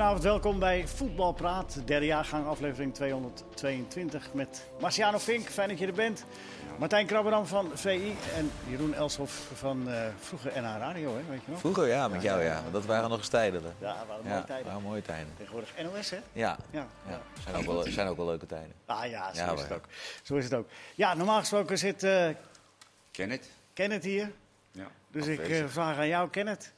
Goedenavond, welkom bij Voetbalpraat, derde jaargang, aflevering 222 met Marciano Fink. Fijn dat je er bent. Martijn Krabberam van VI en Jeroen Elshoff van uh, vroeger NH Radio, hè, weet je nog? Vroeger, ja, met jou, ja. Dat waren nog eens tijden. Ja, dat waren mooie tijden. waren mooie tijden. Tegenwoordig NOS, hè? Ja, ja. ja. Zijn, ook wel, zijn ook wel leuke tijden. Ah ja, zo, is, het ook. zo is het ook. Ja, normaal gesproken zit uh, Kenneth. Kenneth hier. Ja, dus ik uh, vraag aan jou, Kenneth.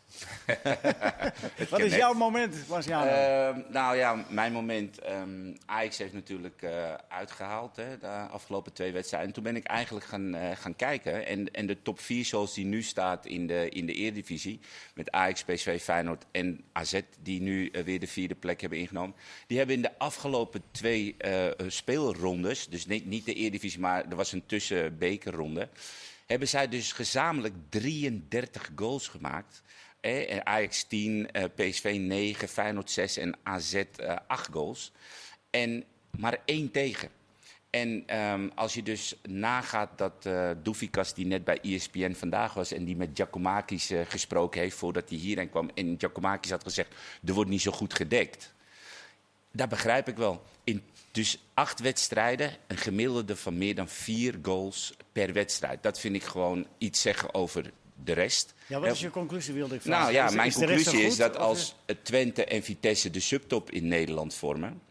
Wat is jouw moment, Marciano? Uh, nou ja, mijn moment. Um, Ajax heeft natuurlijk uh, uitgehaald hè, de afgelopen twee wedstrijden. En toen ben ik eigenlijk gaan, uh, gaan kijken. En, en de top 4 zoals die nu staat in de, in de Eredivisie... met Ajax, PSV, Feyenoord en AZ... die nu weer de vierde plek hebben ingenomen... die hebben in de afgelopen twee speelrondes... dus niet, niet de Eredivisie, maar er was een tussenbekerronde... hebben zij dus gezamenlijk 33 goals gemaakt... Eh, Ajax 10, uh, PSV 9, Feyenoord 6 en AZ uh, 8 goals. En maar één tegen. En um, als je dus nagaat dat uh, Doefikas, die net bij ESPN vandaag was... en die met Giacomakis uh, gesproken heeft voordat hij hierheen kwam... en Giacomakis had gezegd, er wordt niet zo goed gedekt. Dat begrijp ik wel. In dus acht wedstrijden, een gemiddelde van meer dan vier goals per wedstrijd. Dat vind ik gewoon iets zeggen over de rest. Ja, wat is je conclusie, wilde ik vragen? Nou ja, mijn is conclusie is dat als Twente en Vitesse de subtop in Nederland vormen...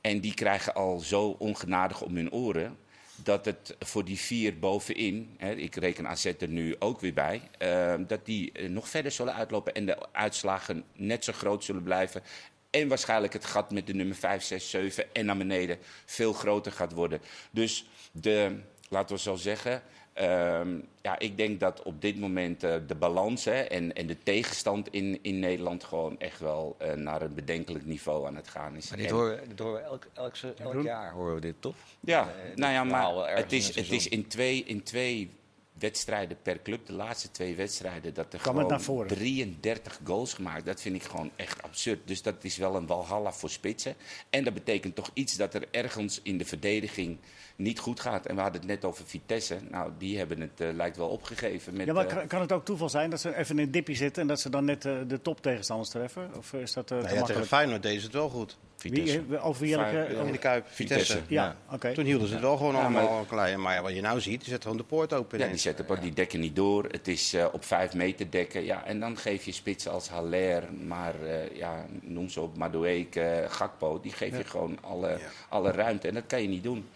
en die krijgen al zo ongenadig om hun oren... dat het voor die vier bovenin, hè, ik reken AZ er nu ook weer bij... Uh, dat die nog verder zullen uitlopen en de uitslagen net zo groot zullen blijven... En waarschijnlijk het gat met de nummer 5, 6, 7 en naar beneden veel groter gaat worden. Dus de, laten we zo zeggen, Um, ja, ik denk dat op dit moment uh, de balans hè, en, en de tegenstand in, in Nederland gewoon echt wel uh, naar een bedenkelijk niveau aan het gaan is. Maar dit horen, dit horen we elk, elk, elk, jaar, horen we dit toch? Ja, uh, nou ja, maar het is, het is in twee, in twee wedstrijden per club, de laatste twee wedstrijden, dat er gewoon 33 goals gemaakt. Dat vind ik gewoon echt absurd. Dus dat is wel een walhalla voor spitsen. En dat betekent toch iets dat er ergens in de verdediging niet goed gaat. En we hadden het net over Vitesse. Nou, die hebben het, uh, lijkt wel opgegeven. Met, ja, maar kan, kan het ook toeval zijn dat ze even in een dipje zitten en dat ze dan net uh, de top tegenstanders treffen? Of is dat uh, nou ja, tegen Feyenoord deden ze het wel goed. Vitesse. Wie, over welke? In de Kuip, Vitesse. Vitesse. Ja, ja. oké. Okay. Toen hielden ze het wel gewoon ja, allemaal maar, klein. Maar ja, wat je nou ziet, die zetten gewoon de poort open. Ja, die, zetten, die dekken niet door. Het is uh, op vijf meter dekken. Ja, en dan geef je spitsen als Haller, maar uh, ja, noem ze op, Madueke, Gakpo. Die geef je gewoon alle, alle ruimte. En dat kan je niet doen.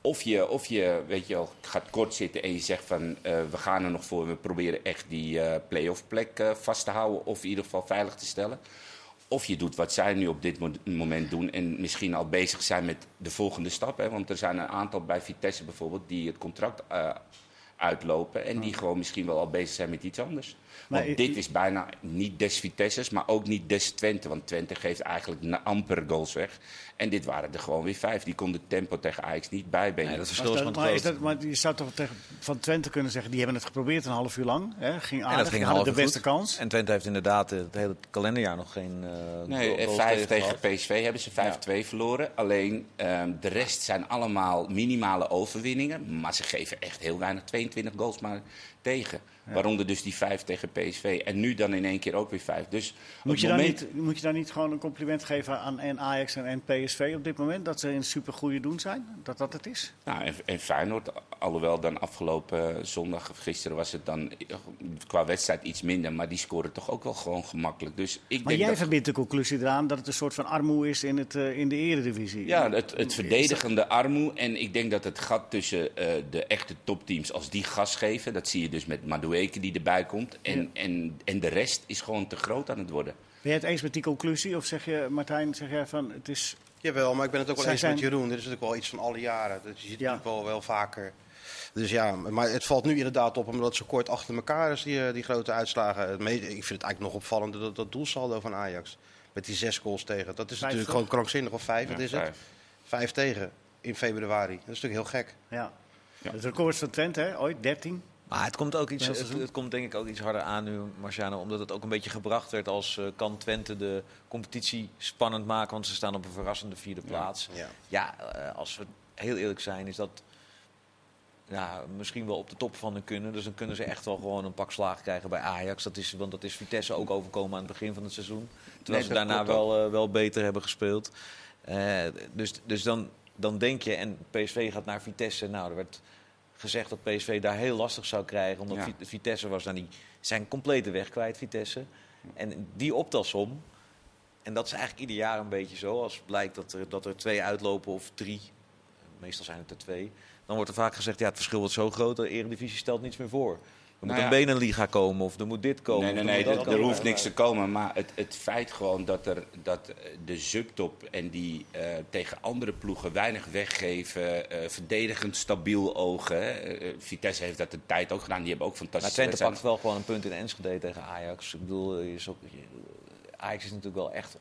Of je, of je weet je wel, gaat kort zitten en je zegt van uh, we gaan er nog voor. We proberen echt die uh, play-off plek uh, vast te houden of in ieder geval veilig te stellen. Of je doet wat zij nu op dit moment doen en misschien al bezig zijn met de volgende stap. Hè? Want er zijn een aantal bij Vitesse bijvoorbeeld die het contract uitlopen en die gewoon misschien wel al bezig zijn met iets anders. Want maar, dit is bijna niet des Vitesses, maar ook niet des Twente. Want Twente geeft eigenlijk amper goals weg. En dit waren er gewoon weer vijf. Die konden tempo tegen Ajax niet bijbenen. Nee, dat verschil is dat, maar, is dat, maar je zou toch tegen, van Twente kunnen zeggen... die hebben het geprobeerd een half uur lang. Hè? Ging aardig, ging hadden de beste goed. kans. En Twente heeft inderdaad het hele kalenderjaar nog geen uh, Nee, vijf tegen PSV hebben ze 5-2 ja. verloren. Alleen um, de rest zijn allemaal minimale overwinningen. Maar ze geven echt heel weinig, 22 goals maar tegen. Ja. Waaronder dus die vijf tegen PSV. En nu dan in één keer ook weer vijf. Dus moet, je moment... niet, moet je daar niet gewoon een compliment geven aan en Ajax en, en PSV op dit moment? Dat ze in supergoeie doen zijn? Dat dat het is? Nou, en, en Feyenoord, alhoewel dan afgelopen zondag of gisteren was het dan qua wedstrijd iets minder. Maar die scoren toch ook wel gewoon gemakkelijk. Dus ik maar denk jij dat... verbindt de conclusie eraan dat het een soort van armoe is in, het, uh, in de eredivisie. Ja, het, het verdedigende armoe. En ik denk dat het gat tussen uh, de echte topteams, als die gas geven... dat zie je dus met Madueke die erbij komt. En, ja. en, en de rest is gewoon te groot aan het worden. Ben je het eens met die conclusie? Of zeg je, Martijn, zeg jij van het is... Jawel, maar ik ben het ook wel eens zijn... met Jeroen. Dit is natuurlijk wel iets van alle jaren. Dat je ziet ja. natuurlijk wel, wel vaker. Dus ja, maar het valt nu inderdaad op omdat het zo kort achter elkaar is, die, die grote uitslagen. Ik vind het eigenlijk nog opvallender dat, dat doelsaldo van Ajax. Met die zes goals tegen. Dat is vijf natuurlijk toch? gewoon krankzinnig. Of vijf, ja, wat is vijf. het? Vijf tegen in februari. Dat is natuurlijk heel gek. Ja. ja. Het record van Twente, hè? ooit 13. Maar het komt ook iets, het, het, komt denk ik ook iets harder aan nu, Marciano, omdat het ook een beetje gebracht werd als uh, kan Twente de competitie spannend maken, want ze staan op een verrassende vierde plaats. Ja, ja. ja uh, als we heel eerlijk zijn, is dat ja, misschien wel op de top van hun kunnen. Dus dan kunnen ze echt wel gewoon een pak slaag krijgen bij Ajax. Dat is, want dat is Vitesse ook overkomen aan het begin van het seizoen. Terwijl ze daarna wel, uh, wel beter hebben gespeeld. Dus dus dan, dan denk je, en PSV gaat naar Vitesse. Nou, er werd gezegd dat PSV daar heel lastig zou krijgen. Omdat ja. Vitesse was dan die zijn complete weg kwijt, Vitesse. En die optelsom, en dat is eigenlijk ieder jaar een beetje zo. Als blijkt dat er, dat er twee uitlopen of drie, meestal zijn het er twee dan wordt er vaak gezegd, ja, het verschil wordt zo groot, de Eredivisie stelt niets meer voor. Er moet nou ja. een benenliga komen of er moet dit komen. Nee, nee, nee, er, hoeft niks te komen. Maar het, het feit gewoon dat, er, dat de subtop en die uh, tegen andere ploegen weinig weggeven, uh, verdedigend stabiel ogen. Uh, Vitesse heeft dat de tijd ook gedaan. Die hebben ook fantastisch. Maar Twente pakt wel gewoon een punt in Enschede tegen Ajax. Ik bedoel, je is ook, Ajax is natuurlijk wel echt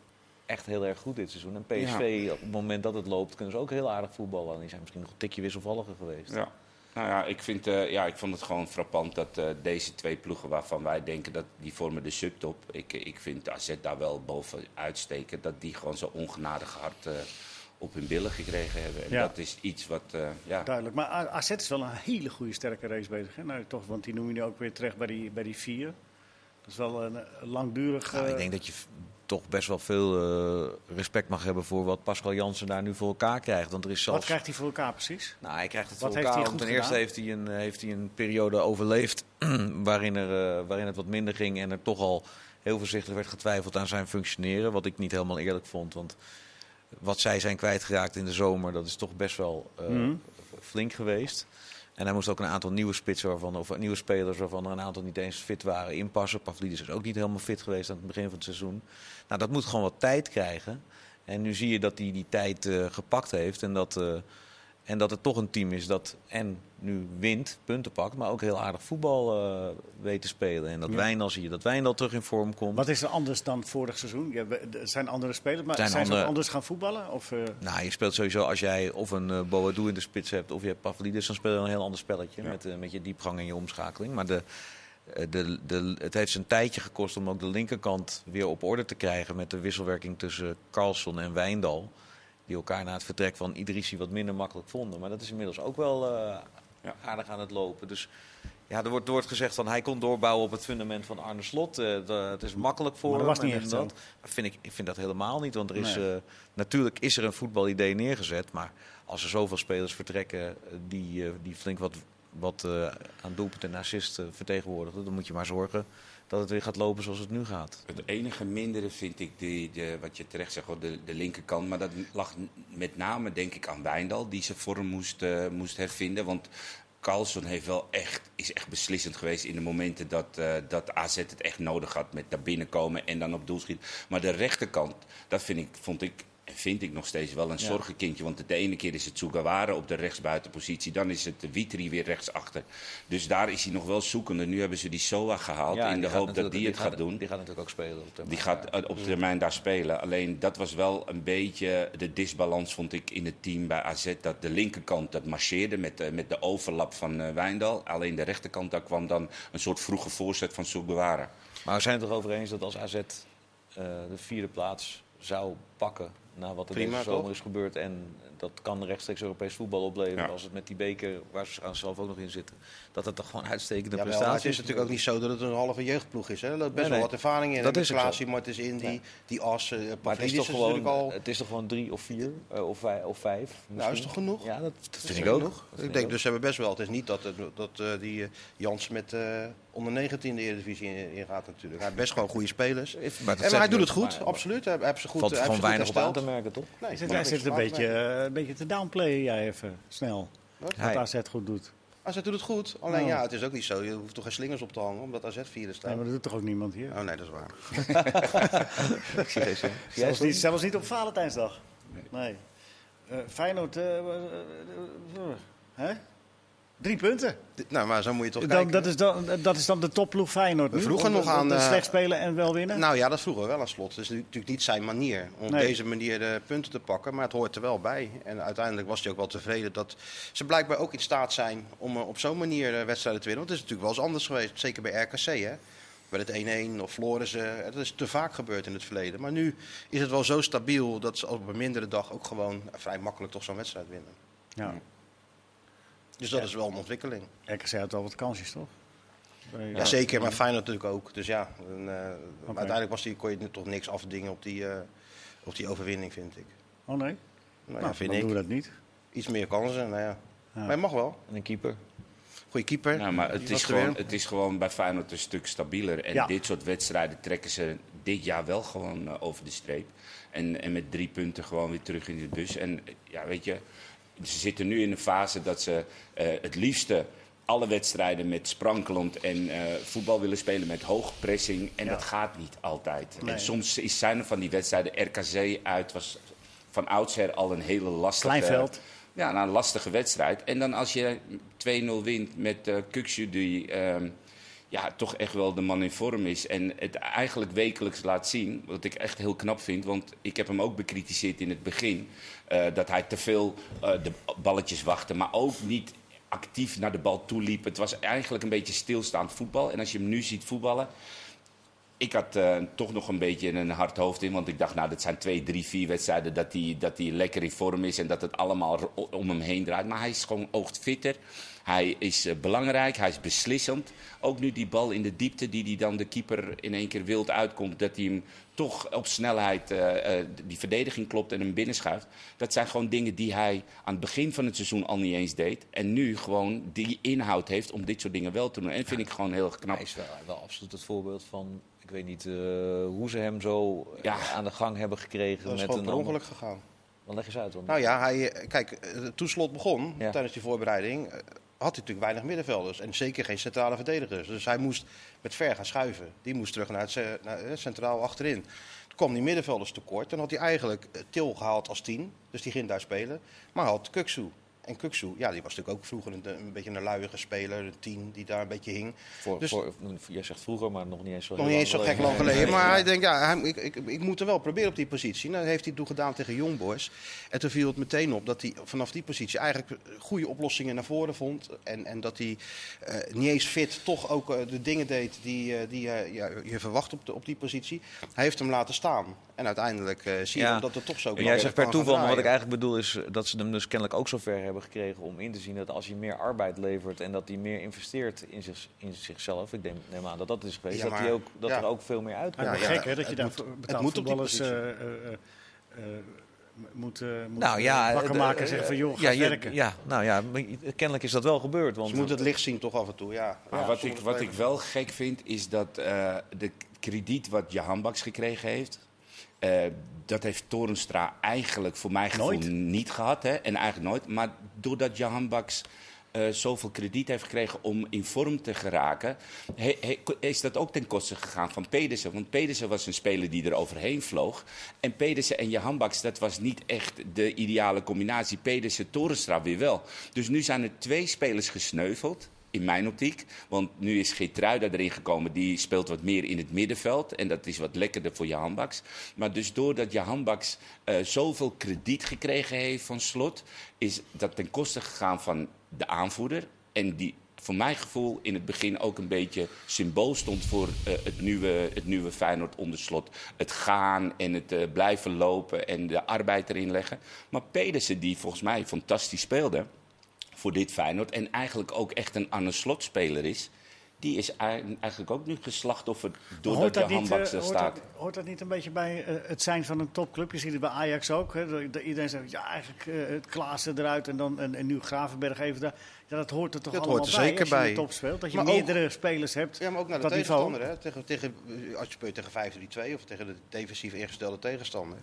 echt heel erg goed dit seizoen. En PSV, op het moment dat het loopt, kunnen ze ook heel aardig voetballen. En die zijn misschien nog een tikje wisselvalliger geweest. Ja. Nou ja, ik, vind, uh, ja, ik vond het gewoon frappant dat uh, deze twee ploegen waarvan wij denken dat die vormen de subtop. Ik, ik vind AZ daar wel boven uitsteken. Dat die gewoon zo ongenadig hard uh, op hun billen gekregen hebben. En ja. dat is iets wat... ja. Duidelijk. Maar AZ is wel een hele goede sterke race bezig. Hè? Nou, toch, want die noem je nu ook weer terecht bij die, bij die vier. Dat is wel een langdurig... Nou, ik denk dat je toch best wel veel uh, respect mag hebben voor wat Pascal Jansen daar nu voor elkaar krijgt. Want er is zelfs... Wat krijgt hij voor elkaar precies? Nou, hij krijgt het wat voor elkaar. Ten eerste heeft hij, een, heeft hij een periode overleefd waarin, er, uh, waarin het wat minder ging en er toch al heel voorzichtig werd getwijfeld aan zijn functioneren. Wat ik niet helemaal eerlijk vond, want wat zij zijn kwijtgeraakt in de zomer, dat is toch best wel uh, mm. flink geweest. En hij moest ook een aantal nieuwe spitsen waarvan, of nieuwe spelers waarvan er een aantal niet eens fit waren inpassen. Pavlidis is ook niet helemaal fit geweest aan het begin van het seizoen. Nou, dat moet gewoon wat tijd krijgen. En nu zie je dat hij die tijd uh, gepakt heeft. En dat, uh, en dat het toch een team is dat en nu wint, punten pakt, maar ook heel aardig voetbal uh, weet te spelen. En dat ja. Wijndal zie je dat Wijndal terug in vorm komt. Wat is er anders dan vorig seizoen? Ja, er zijn andere spelers, maar zijn, zijn andere... ze anders gaan voetballen? Of, uh... Nou, je speelt sowieso als jij of een uh, Boadu in de spits hebt of je hebt Pavlidis, dan speel je een heel ander spelletje ja. met, met je diepgang en je omschakeling. Maar de, de, de, het heeft een tijdje gekost om ook de linkerkant weer op orde te krijgen met de wisselwerking tussen Carlson en Wijndal. Die elkaar na het vertrek van Idrissi wat minder makkelijk vonden. Maar dat is inmiddels ook wel uh, ja. aardig aan het lopen. Dus ja, er wordt, er wordt gezegd van hij kon doorbouwen op het fundament van Arne Slot. Uh, de, het is makkelijk voor maar dat hem. was niet echt dat. Vind ik, ik vind dat helemaal niet. Want er is, nee. uh, natuurlijk is er een voetbalidee neergezet. Maar als er zoveel spelers vertrekken die, die flink wat wat uh, aan doelpunt en assist vertegenwoordigde. Dan moet je maar zorgen dat het weer gaat lopen zoals het nu gaat. Het enige mindere vind ik, die, de, wat je terecht zegt, de, de linkerkant. Maar dat lag met name denk ik aan Wijndal, die zijn vorm moest, uh, moest hervinden. Want Carlson heeft wel echt, is echt beslissend geweest in de momenten dat, uh, dat AZ het echt nodig had. Met naar binnen komen en dan op doel schieten. Maar de rechterkant, dat vind ik, vond ik vind ik nog steeds wel een ja. zorgenkindje. Want de ene keer is het Sugawara op de rechtsbuitenpositie. Dan is het Witri weer rechtsachter. Dus daar is hij nog wel zoekende. Nu hebben ze die Soa gehaald ja, in de hoop dat die het gaat, gaat, doen. Die gaat natuurlijk ook spelen op termijn. Die gaat op termijn daar spelen. Alleen dat was wel een beetje de disbalans vond ik in het team bij AZ. Dat de linkerkant dat marcheerde met, uh, met de overlap van uh, Wijndal. Alleen de rechterkant daar kwam dan een soort vroege voorzet van Sugawara. Maar we zijn het erover eens dat als AZ uh, de vierde plaats zou pakken na wat er Prima, deze zomer toch? is gebeurd. En dat kan rechtstreeks Europees voetbal opleveren. Ja. Als het met die beker, waar ze zelf ook nog in zitten, dat het toch gewoon uitstekende ja, prestatie is. Het is natuurlijk ook niet zo dat het een halve jeugdploeg is. Hè? Er loopt best nee, wel wat ervaring in. Dat is Klaasie, Martens in, die, die as. Uh, maar het is, toch gewoon, al... het is toch gewoon drie of vier uh, of, vijf, of vijf? Misschien? Nou, is toch genoeg? Ja, dat, dat vind ik ook. Genoeg. Ik denk dus ze hebben best wel. Het is niet dat, dat uh, die Jans met onder 19 de Eredivisie ingaat in natuurlijk. Hij heeft best gewoon goede spelers. Maar, en, maar hij doet het goed, maar, absoluut. Hij heeft ze goed. Valt gewoon weinig op aan te merken, toch? Nee, hij zit een beetje, een beetje te downplayen, jij even snel. Wat AZ goed doet. AZ doet het goed. Alleen nou. ja, het is ook niet zo. Je hoeft toch geen slingers op te hangen omdat AZ vierde staat. Nee, maar dat doet toch ook niemand hier? Oh nee, dat is waar. zelfs, niet, zelfs niet op Valentijnsdag. Nee. nee. Uh, Feyenoord... Uh, uh, hè? Drie punten. Nou, maar zo moet je toch dan, kijken. Dat is dan, dat is dan de topploeg Feyenoord We vroegen nog aan... De slecht spelen en wel winnen? Nou ja, dat vroegen we wel aan slot. Het is natuurlijk niet zijn manier om nee. op deze manier de punten te pakken. Maar het hoort er wel bij. En uiteindelijk was hij ook wel tevreden dat ze blijkbaar ook in staat zijn om op zo'n manier wedstrijden te winnen. Want het is natuurlijk wel eens anders geweest. Zeker bij RKC, hè. Werd het 1-1 of verloren ze. Dat is te vaak gebeurd in het verleden. Maar nu is het wel zo stabiel dat ze op een mindere dag ook gewoon vrij makkelijk toch zo'n wedstrijd winnen. Ja. Dus dat is wel een ontwikkeling. RKC had wel wat kansjes, toch? Ja, zeker, maar Feyenoord natuurlijk ook. Dus ja, en, uh, uiteindelijk was die, kon je toch niks afdingen op die, uh, op die overwinning, vind ik. Oh nee? Nou, nou vind dan ik. doen we dat niet. Iets meer kansen, nou ja. ja. Maar je mag wel. En een keeper. Goeie keeper. Ja, maar het is, gewoon, het is gewoon bij Feyenoord een stuk stabieler. En Ja. dit soort wedstrijden trekken ze dit jaar wel gewoon uh, over de streep. En, en met drie punten gewoon weer terug in de bus. En ja, weet je, ze zitten nu in een fase dat ze uh, het liefste alle wedstrijden met sprankelend en uh, voetbal willen spelen met hoog pressing. En Ja. dat gaat niet altijd. Nee. En soms is, zijn er van die wedstrijden, RKC uit was van oudsher al een hele lastige... Kleinveld. Ja, nou, een lastige wedstrijd. En dan als je 2-0 wint met uh, Kukshu, die uh, ja, toch echt wel de man in vorm is. En het eigenlijk wekelijks laat zien, wat ik echt heel knap vind. Want ik heb hem ook bekritiseerd in het begin. Uh, dat hij te veel uh, de balletjes wachtte, maar ook niet actief naar de bal toe liep. Het was eigenlijk een beetje stilstaand voetbal. En als je hem nu ziet voetballen... Ik had uh, toch nog een beetje een hard hoofd in. Want ik dacht, nou, dat zijn twee, drie, vier wedstrijden dat hij, dat lekker in vorm is. En dat het allemaal om hem heen draait. Maar hij is gewoon oogt fitter. Hij is uh, belangrijk, hij is beslissend. Ook nu die bal in de diepte die, die dan de keeper in één keer wild uitkomt. Dat hij hem toch op snelheid uh, die verdediging klopt en hem binnenschuift. Dat zijn gewoon dingen die hij aan het begin van het seizoen al niet eens deed. En nu gewoon die inhoud heeft om dit soort dingen wel te doen. En dat vind ik gewoon heel erg knap. Hij is wel, wel absoluut het voorbeeld van ik weet niet uh, hoe ze hem zo Ja. aan de gang hebben gekregen. Dat is met gewoon een ongeluk gegaan. Dan leg eens uit. Want... Nou ja, hij, eh, kijk, eh, toen slot begon, Ja. tijdens die voorbereiding, eh, hij natuurlijk weinig middenvelders. En zeker geen centrale verdedigers. Dus hij moest met ver gaan schuiven. Die moest terug naar het naar, eh, centraal achterin. Toen kwam die middenvelders tekort. Dan had hij eigenlijk eh, Til gehaald als tien. Dus die ging daar spelen. Maar had Kuksu. En Kuksu, ja, die was natuurlijk ook vroeger een, een beetje een luiige speler. Een tien die daar een beetje hing. voor, dus- voor, jij zegt vroeger, maar nog niet eens zo Nog niet eens zo gek lang geleden. Maar hij denkt, ja, hij, ik, ik, ik moet er wel proberen op die positie. Nou, dat heeft hij toen gedaan tegen Young Boys. En toen viel het meteen op dat hij vanaf die positie eigenlijk goede oplossingen naar voren vond. En, en dat hij eh, niet eens fit toch ook eh, de dingen deed die, eh, die ja, je verwacht op, de, op die positie. Hij heeft hem laten staan. En uiteindelijk zie je Ja. dat het toch zo En jij zegt per toeval, maar wat ik eigenlijk bedoel is dat ze hem dus kennelijk ook zover hebben gekregen om in te zien dat als hij meer arbeid levert en dat hij meer investeert in, zich, in zichzelf, ik neem, neem aan dat dat is geweest, Ja, dat, hij maar- ook, dat ja. er ook veel meer uitkomt. Maar Ja, gek hè, dat je daar moet- betaald moet die voetballers positie. eh, eh, eh, moet, moet Nou ja, wakker maken en zeggen van joh, ga ja, je- werken. Ja, nou ja, kennelijk is dat wel gebeurd. Want Ze moeten het licht zien toch af en toe, ja. Maar Ja, wat, ik, wat ik wel gek vind, is dat eh, de krediet wat Jahan Baks gekregen heeft... eh, dat heeft Torenstra eigenlijk voor mijn gevoel Nooit. niet gehad. Hè? En eigenlijk nooit. Maar doordat Jahan Baks eh, zoveel krediet heeft gekregen om in vorm te geraken... he- he- is dat ook ten koste gegaan van Pedersen. Want Pedersen was een speler die er overheen vloog. En Pedersen en Jahan Baks, dat was niet echt de ideale combinatie. Pedersen-Torenstra weer wel. Dus nu zijn er twee spelers gesneuveld in mijn optiek. Want nu is Geertruida erin gekomen. Die speelt wat meer in het middenveld. En dat is wat lekkerder voor Jahan Baks. Maar dus doordat Jahan Baks eh, zoveel krediet gekregen heeft van Slot... is dat ten koste gegaan van de aanvoerder. En die voor mijn gevoel in het begin ook een beetje symbool stond voor eh, het, nieuwe, het nieuwe Feyenoord onder slot. Het gaan en het eh, blijven lopen en de arbeid erin leggen. Maar Pedersen, die volgens mij fantastisch speelde voor dit Feyenoord... en eigenlijk ook echt een Anne Slot speler is... die is ei- eigenlijk ook nu geslachtofferd doordat Johan niet, Baks eh, hoort, staat. dat, hoort dat niet een beetje bij eh, het zijn van een topclub? Je ziet het bij Ajax ook. Hè? Iedereen zegt, ja, eigenlijk eh, het Klaassen eruit en, dan, en, en nu Gravenberg even daar. Ja, dat hoort er toch Dat allemaal hoort er bij zeker als je in bij. de top speelt. Dat je Maar ook- meerdere spelers hebt Ja, maar ook naar de tegenstander. Hè? Tegen, tegen, als je speelt tegen 5-3-2 of tegen de defensief ingestelde tegenstander.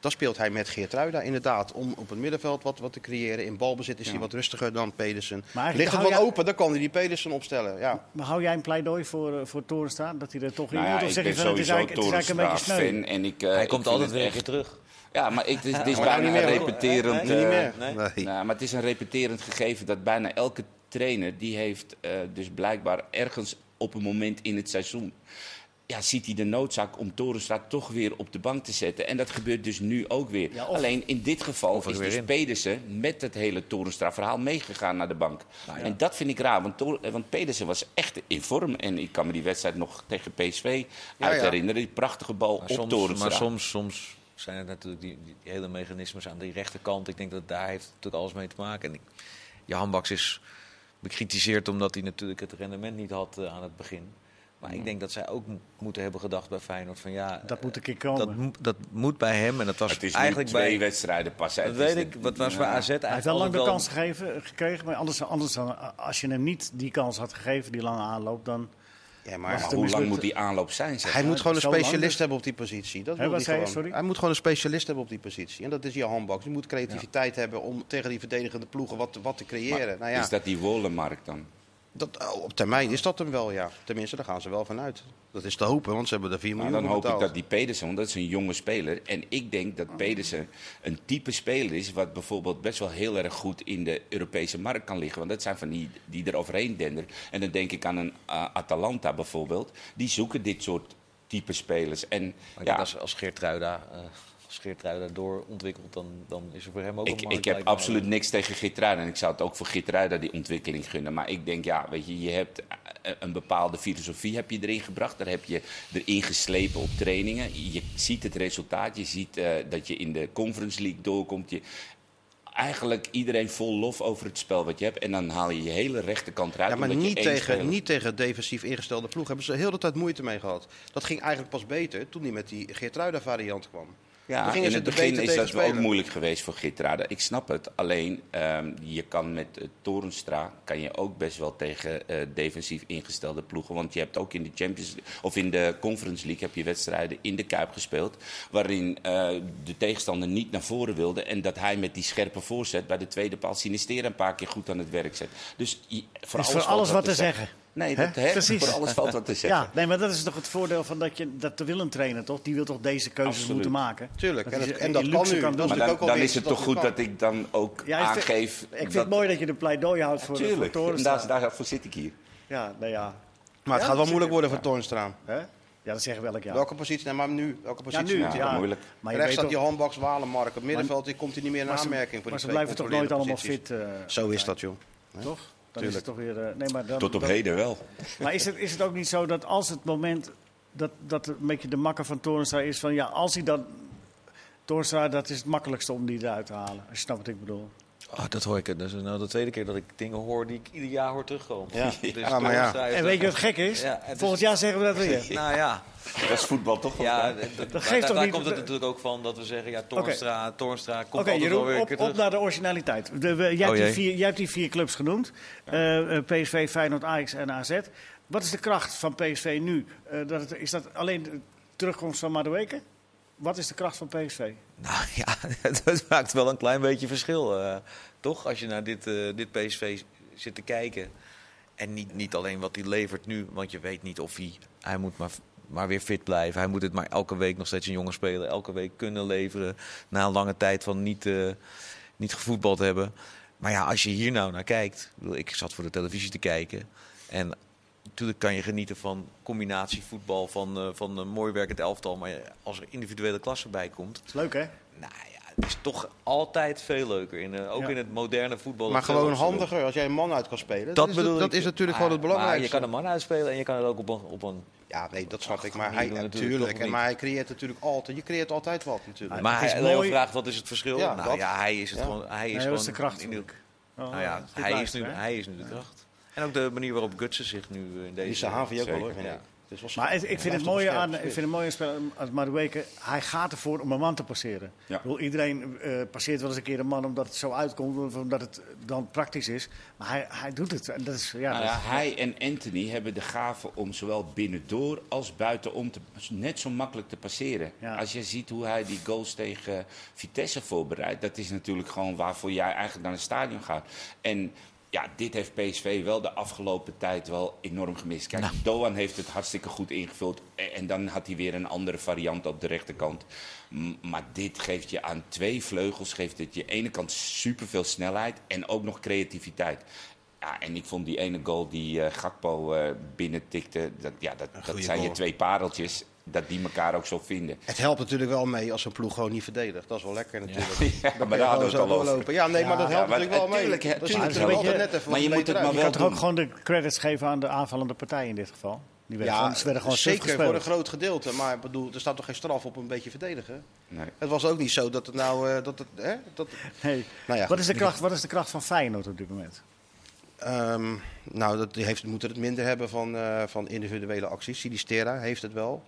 Dan speelt hij met Geertruida inderdaad. Om op het middenveld wat, wat te creëren. In balbezit is hij wat rustiger dan Pedersen. Ligt het wat jij- open, dan kan hij die Pedersen opstellen. Ja. Maar hou jij een pleidooi voor, eh, voor Torenstra? Dat hij er toch in Nou ja, moet? Of zeg je van het is eigenlijk, het is eigenlijk een beetje sneu? En ik, eh, Hij ik komt altijd weer een echt- keer terug. Ja, maar ik, het is, het is Maar nou bijna niet een meer, repeterend... Niet meer. eh, Nee? Nee. Nou, maar het is een repeterend gegeven dat bijna elke trainer... die heeft eh, dus blijkbaar ergens op een moment in het seizoen... Ja, ziet hij de noodzaak om Torenstra toch weer op de bank te zetten. En dat gebeurt dus nu ook weer. Ja, of- Alleen in dit geval is dus. Pedersen met het hele Torenstra-verhaal meegegaan naar de bank. Nou En dat vind ik raar, want, want Pedersen was echt in vorm. En ik kan me die wedstrijd nog tegen PSV Ja, uit ja. herinneren. Die prachtige bal Maar op soms, Torenstra. maar soms, soms zijn er natuurlijk die, die, hele mechanismes aan die rechterkant. Ik denk dat daar heeft natuurlijk alles mee te maken. En ik, Johan Baks is bekritiseerd omdat hij natuurlijk het rendement niet had aan het begin. Maar ik denk dat zij ook moeten hebben gedacht bij Feyenoord van ja... Dat moet een keer komen. Dat, dat moet bij hem en dat was het is eigenlijk twee bij... wedstrijden pas. Dat weet ik, wat was bij AZ Hij heeft wel lang de kans gegeven, gekregen, maar anders, anders dan, als je hem niet die kans had gegeven, die lange aanloop, dan... Ja, maar, hoe lang moet die aanloop zijn? Zeg? Hij moet gewoon een specialist dus- hebben op die positie. Dat wil hij, gewoon. Sorry? hij moet gewoon een specialist hebben op die positie. En dat is Johan Baks. Hij moet creativiteit hebben om tegen die verdedigende ploegen wat, wat te creëren. nou ja. Is dat die Wollemark dan? Dat, oh, op termijn is dat hem wel, ja. Tenminste, daar gaan ze wel vanuit. Dat is te hopen, want ze hebben er 4 miljoen dan hoop ik dat die Pedersen, dat is een jonge speler. En ik denk dat Pedersen een type speler is... wat bijvoorbeeld best wel heel erg goed in de Europese markt kan liggen. Want dat zijn van die die er overheen denderen. En dan denk ik aan een uh, Atalanta bijvoorbeeld. Die zoeken dit soort type spelers. En, ja, als, als Geertruida... Uh als Geertruida doorontwikkelt, dan, dan is er voor hem ook ik, een Ik heb absoluut niks tegen Geertruida. En ik zou het ook voor Geertruida die ontwikkeling gunnen. Maar ik denk, ja, weet je, je hebt eh, een bepaalde filosofie heb je erin gebracht. Daar heb je erin geslepen op trainingen. Je ziet het resultaat. Je ziet uh, dat je in de Conference League doorkomt. Je, eigenlijk iedereen vol lof over het spel wat je hebt. En dan haal je je hele rechterkant eruit. Ja, maar niet tegen, niet tegen defensief ingestelde ploeg. Hebben ze heel de tijd moeite mee gehad. Dat ging eigenlijk pas beter toen hij met die Geertruida variant kwam. Ja, in het begin is dat ook moeilijk geweest voor Gittrade. Ik snap het. Alleen, um, je kan met uh, Torenstra kan je ook best wel tegen uh, defensief ingestelde ploegen. Want je hebt ook in de Champions of in de Conference League heb je wedstrijden in de Kuip gespeeld. Waarin uh, de tegenstander niet naar voren wilde. En dat hij met die scherpe voorzet bij de tweede paal Sinistera een paar keer goed aan het werk zet. Dus voor alles, voor alles wat te zeggen. zeggen. Nee, dat, hè? Precies. voor alles valt wat te zeggen. Ja, nee, maar dat is toch het voordeel van dat je dat te willen trainen, toch? Die wil toch deze keuzes moeten maken. Tuurlijk, en, dat, en dat kan nu. Kan maar dan, dan is het toch goed dat ik dan ook aangeef... Ik vind, het mooi dat je de pleidooi houdt voor, ja, voor Torenstra. En daar, daarvoor zit ik hier. Ja, nou ja. Maar het gaat wel moeilijk worden voor Toornstra. Ja, dat zeggen we elk jaar. Welke positie? Nee, maar nu. Welke positie? Ja, nu. Ja, moeilijk. Maar Rechts staat die handbaks Walenmark. Op het middenveld komt hij niet meer in aanmerking voor Maar ze blijven toch nooit allemaal fit? Zo is dat, joh. Toch? Dan is het toch weer, uh, nee, maar dan, Tot op heden wel. Maar is het, is het ook niet zo dat als het moment dat, dat een beetje de makker van Torenstra is van ja, als hij dan. Torenstra, dat is het makkelijkste om die eruit te halen. Als je snapt wat ik bedoel. Oh, dat hoor ik. Dat is nou de tweede keer dat ik dingen hoor die ik ieder jaar hoor terugkomen. Ja. Dus ja, maar ja. En weet je wat gek is? Ja, Volgend jaar zeggen we dat weer. nou ja. Dat is voetbal toch? Ja, dat, dat geeft toch daar niet... komt het natuurlijk ook van dat we zeggen, ja, Toornstra, okay. Toornstra komt okay, altijd Jeroen, weer op, op naar de originaliteit. De, we, jij, oh, hebt die vier, jij hebt die vier clubs genoemd. Ja. Uh, PSV, Feyenoord, Ajax en AZ. Wat is de kracht van PSV nu? Uh, dat het, is dat alleen de terugkomst van Madueke? Wat is de kracht van PSV? Nou ja, het maakt wel een klein beetje verschil. Uh, toch? Als je naar dit, uh, dit PSV zit te kijken. En niet, niet alleen wat hij levert nu, want je weet niet of hij. Hij moet maar, maar weer fit blijven. Hij moet het maar elke week nog steeds een jongen spelen. Elke week kunnen leveren. Na een lange tijd van niet, uh, niet gevoetbald hebben. Maar ja, als je hier nou naar kijkt. Ik zat voor de televisie te kijken. En natuurlijk kan je genieten van combinatievoetbal, van, uh, van een mooi werkend elftal. Maar als er individuele klasse bij komt. is leuk hè? Nou ja, het is toch altijd veel leuker. In, uh, ook ja. in het moderne voetbal. Maar gewoon handiger als jij een man uit kan spelen. Dat, dat, is, bedoel dat, is natuurlijk gewoon het belangrijkste. je kan een man uitspelen en je kan het ook op een. Op een ja, nee, dat snap ik. Maar hij, natuurlijk, en, maar hij creëert natuurlijk altijd. Je creëert altijd wat natuurlijk. Maar hij, Leo vraagt wat is het verschil? Ja, nou ja, hij is het gewoon. Hij is nee, gewoon de kracht. In de, oh, nou ja, hij is, nu, hij is nu de kracht. En ook de manier waarop Gutsen zich nu in deze... Die Sahavi ook wel hoor, ja. Dus maar ik, ik vind het mooie aan, ik vind het mooie aan Madueke, hij gaat ervoor om een man te passeren. Ja. Bedoel, iedereen uh, passeert wel eens een keer een man omdat het zo uitkomt, of omdat het dan praktisch is. Maar hij, hij doet het. En dat is, ja, nou ja, hij en Anthony hebben de gave om zowel binnendoor als buitenom te, net zo makkelijk te passeren. Ja. Als je ziet hoe hij die goals tegen Vitesse voorbereidt, dat is natuurlijk gewoon waarvoor jij eigenlijk naar het stadion gaat. En ja, dit heeft PSV wel de afgelopen tijd wel enorm gemist. Kijk, nou. Doan heeft het hartstikke goed ingevuld. En dan had hij weer een andere variant op de rechterkant. Maar dit geeft je aan twee vleugels, geeft het je ene kant superveel snelheid en ook nog creativiteit. Ja, en ik vond die ene goal die uh, Gakpo uh, binnentikte, dat, ja, dat, dat zijn je twee pareltjes dat die elkaar ook zo vinden. Het helpt natuurlijk wel mee als een ploeg gewoon niet verdedigt. Dat is wel lekker natuurlijk. Ja, maar daar hadden we het al lopen. Ja, nee, maar dat helpt ja, natuurlijk wel mee. Tuurlijk, tuurlijk, net even maar je moet het maar wel Je kan toch ook gewoon de credits geven aan de aanvallende partij in dit geval? Die werden ja, gewoon, ze werden gewoon zeker voor een groot gedeelte. Maar bedoel, er staat toch geen straf op een beetje verdedigen? Nee. Het was ook niet zo dat het nou... Uh, dat het, hè, dat, nee. Nou ja, wat, is de kracht, wat is de kracht van Feyenoord op dit moment? Um, nou, dat heeft, moet het minder hebben van, uh, van individuele acties. Sinistera heeft het wel.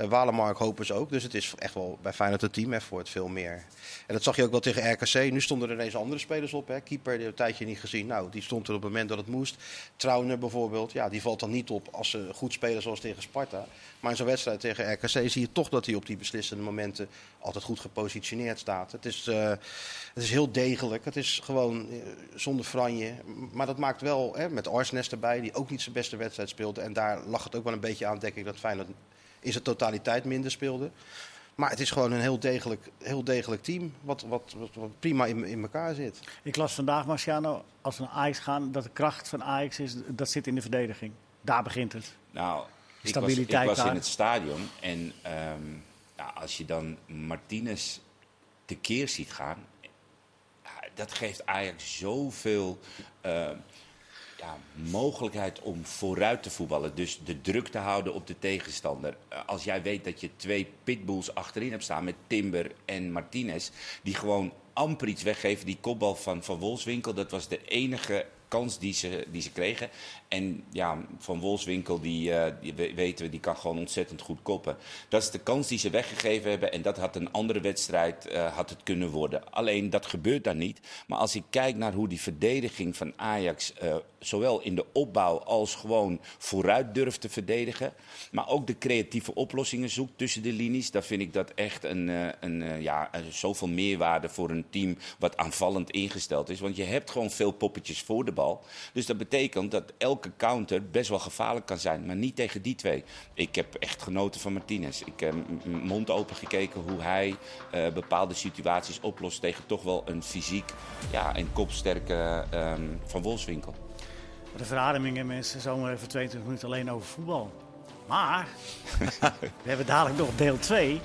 Uh, Walemark hopen ze ook. Dus het is echt wel bij Feyenoord het team het veel meer. En dat zag je ook wel tegen RKC. Nu stonden er ineens andere spelers op. Hè. Keeper, die een tijdje niet gezien. Nou, die stond er op het moment dat het moest. Trauner bijvoorbeeld. Ja, die valt dan niet op als ze goed spelen zoals tegen Sparta. Maar in zo'n wedstrijd tegen RKC zie je toch dat hij op die beslissende momenten altijd goed gepositioneerd staat. Het is, uh, het is heel degelijk. Het is gewoon zonder franje. Maar dat maakt wel, hè, met Arsnes erbij, die ook niet zijn beste wedstrijd speelde. En daar lag het ook wel een beetje aan, denk ik, dat Feyenoord in zijn totaliteit minder speelde. Maar het is gewoon een heel degelijk, heel degelijk team, wat, wat, wat, prima in, in elkaar zit. Ik las vandaag, Marciano, als we naar Ajax gaan, dat de kracht van Ajax is, dat zit in de verdediging. Daar begint het. Nou, Stabiliteit ik was, ik was in het stadion en um, nou, als je dan Martinez tekeer ziet gaan, dat geeft Ajax zoveel uh, ja, mogelijkheid om vooruit te voetballen. Dus de druk te houden op de tegenstander. Eh, als jij weet dat je twee pitbulls achterin hebt staan met Timber en Martinez... die gewoon amper iets weggeven. Die kopbal van Van Wolfswinkel, dat was de enige kans die ze, die ze kregen. En ja, Van Wolfswinkel, die, uh, die, weten we, die kan gewoon ontzettend goed koppen. Dat is de kans die ze weggegeven hebben. En dat had een andere wedstrijd uh, had het kunnen worden. Alleen, dat gebeurt daar niet. Maar als ik kijk naar hoe die verdediging van Ajax... zowel in de opbouw als gewoon vooruit durft te verdedigen... maar ook de creatieve oplossingen zoekt tussen de linies... dan vind ik dat echt een, een, ja, zoveel meerwaarde voor een team... wat aanvallend ingesteld is. Want je hebt gewoon veel poppetjes voor de bal. Dus dat betekent dat elke counter best wel gevaarlijk kan zijn. Maar niet tegen die twee. Ik heb echt genoten van Martinez. Ik heb mond open gekeken hoe hij uh, bepaalde situaties oplost tegen toch wel een fysiek ja, en kopsterke um, Van Wolfswinkel. De verademingen mensen, zomaar even 22 minuten alleen over voetbal. Maar we hebben dadelijk nog deel 2.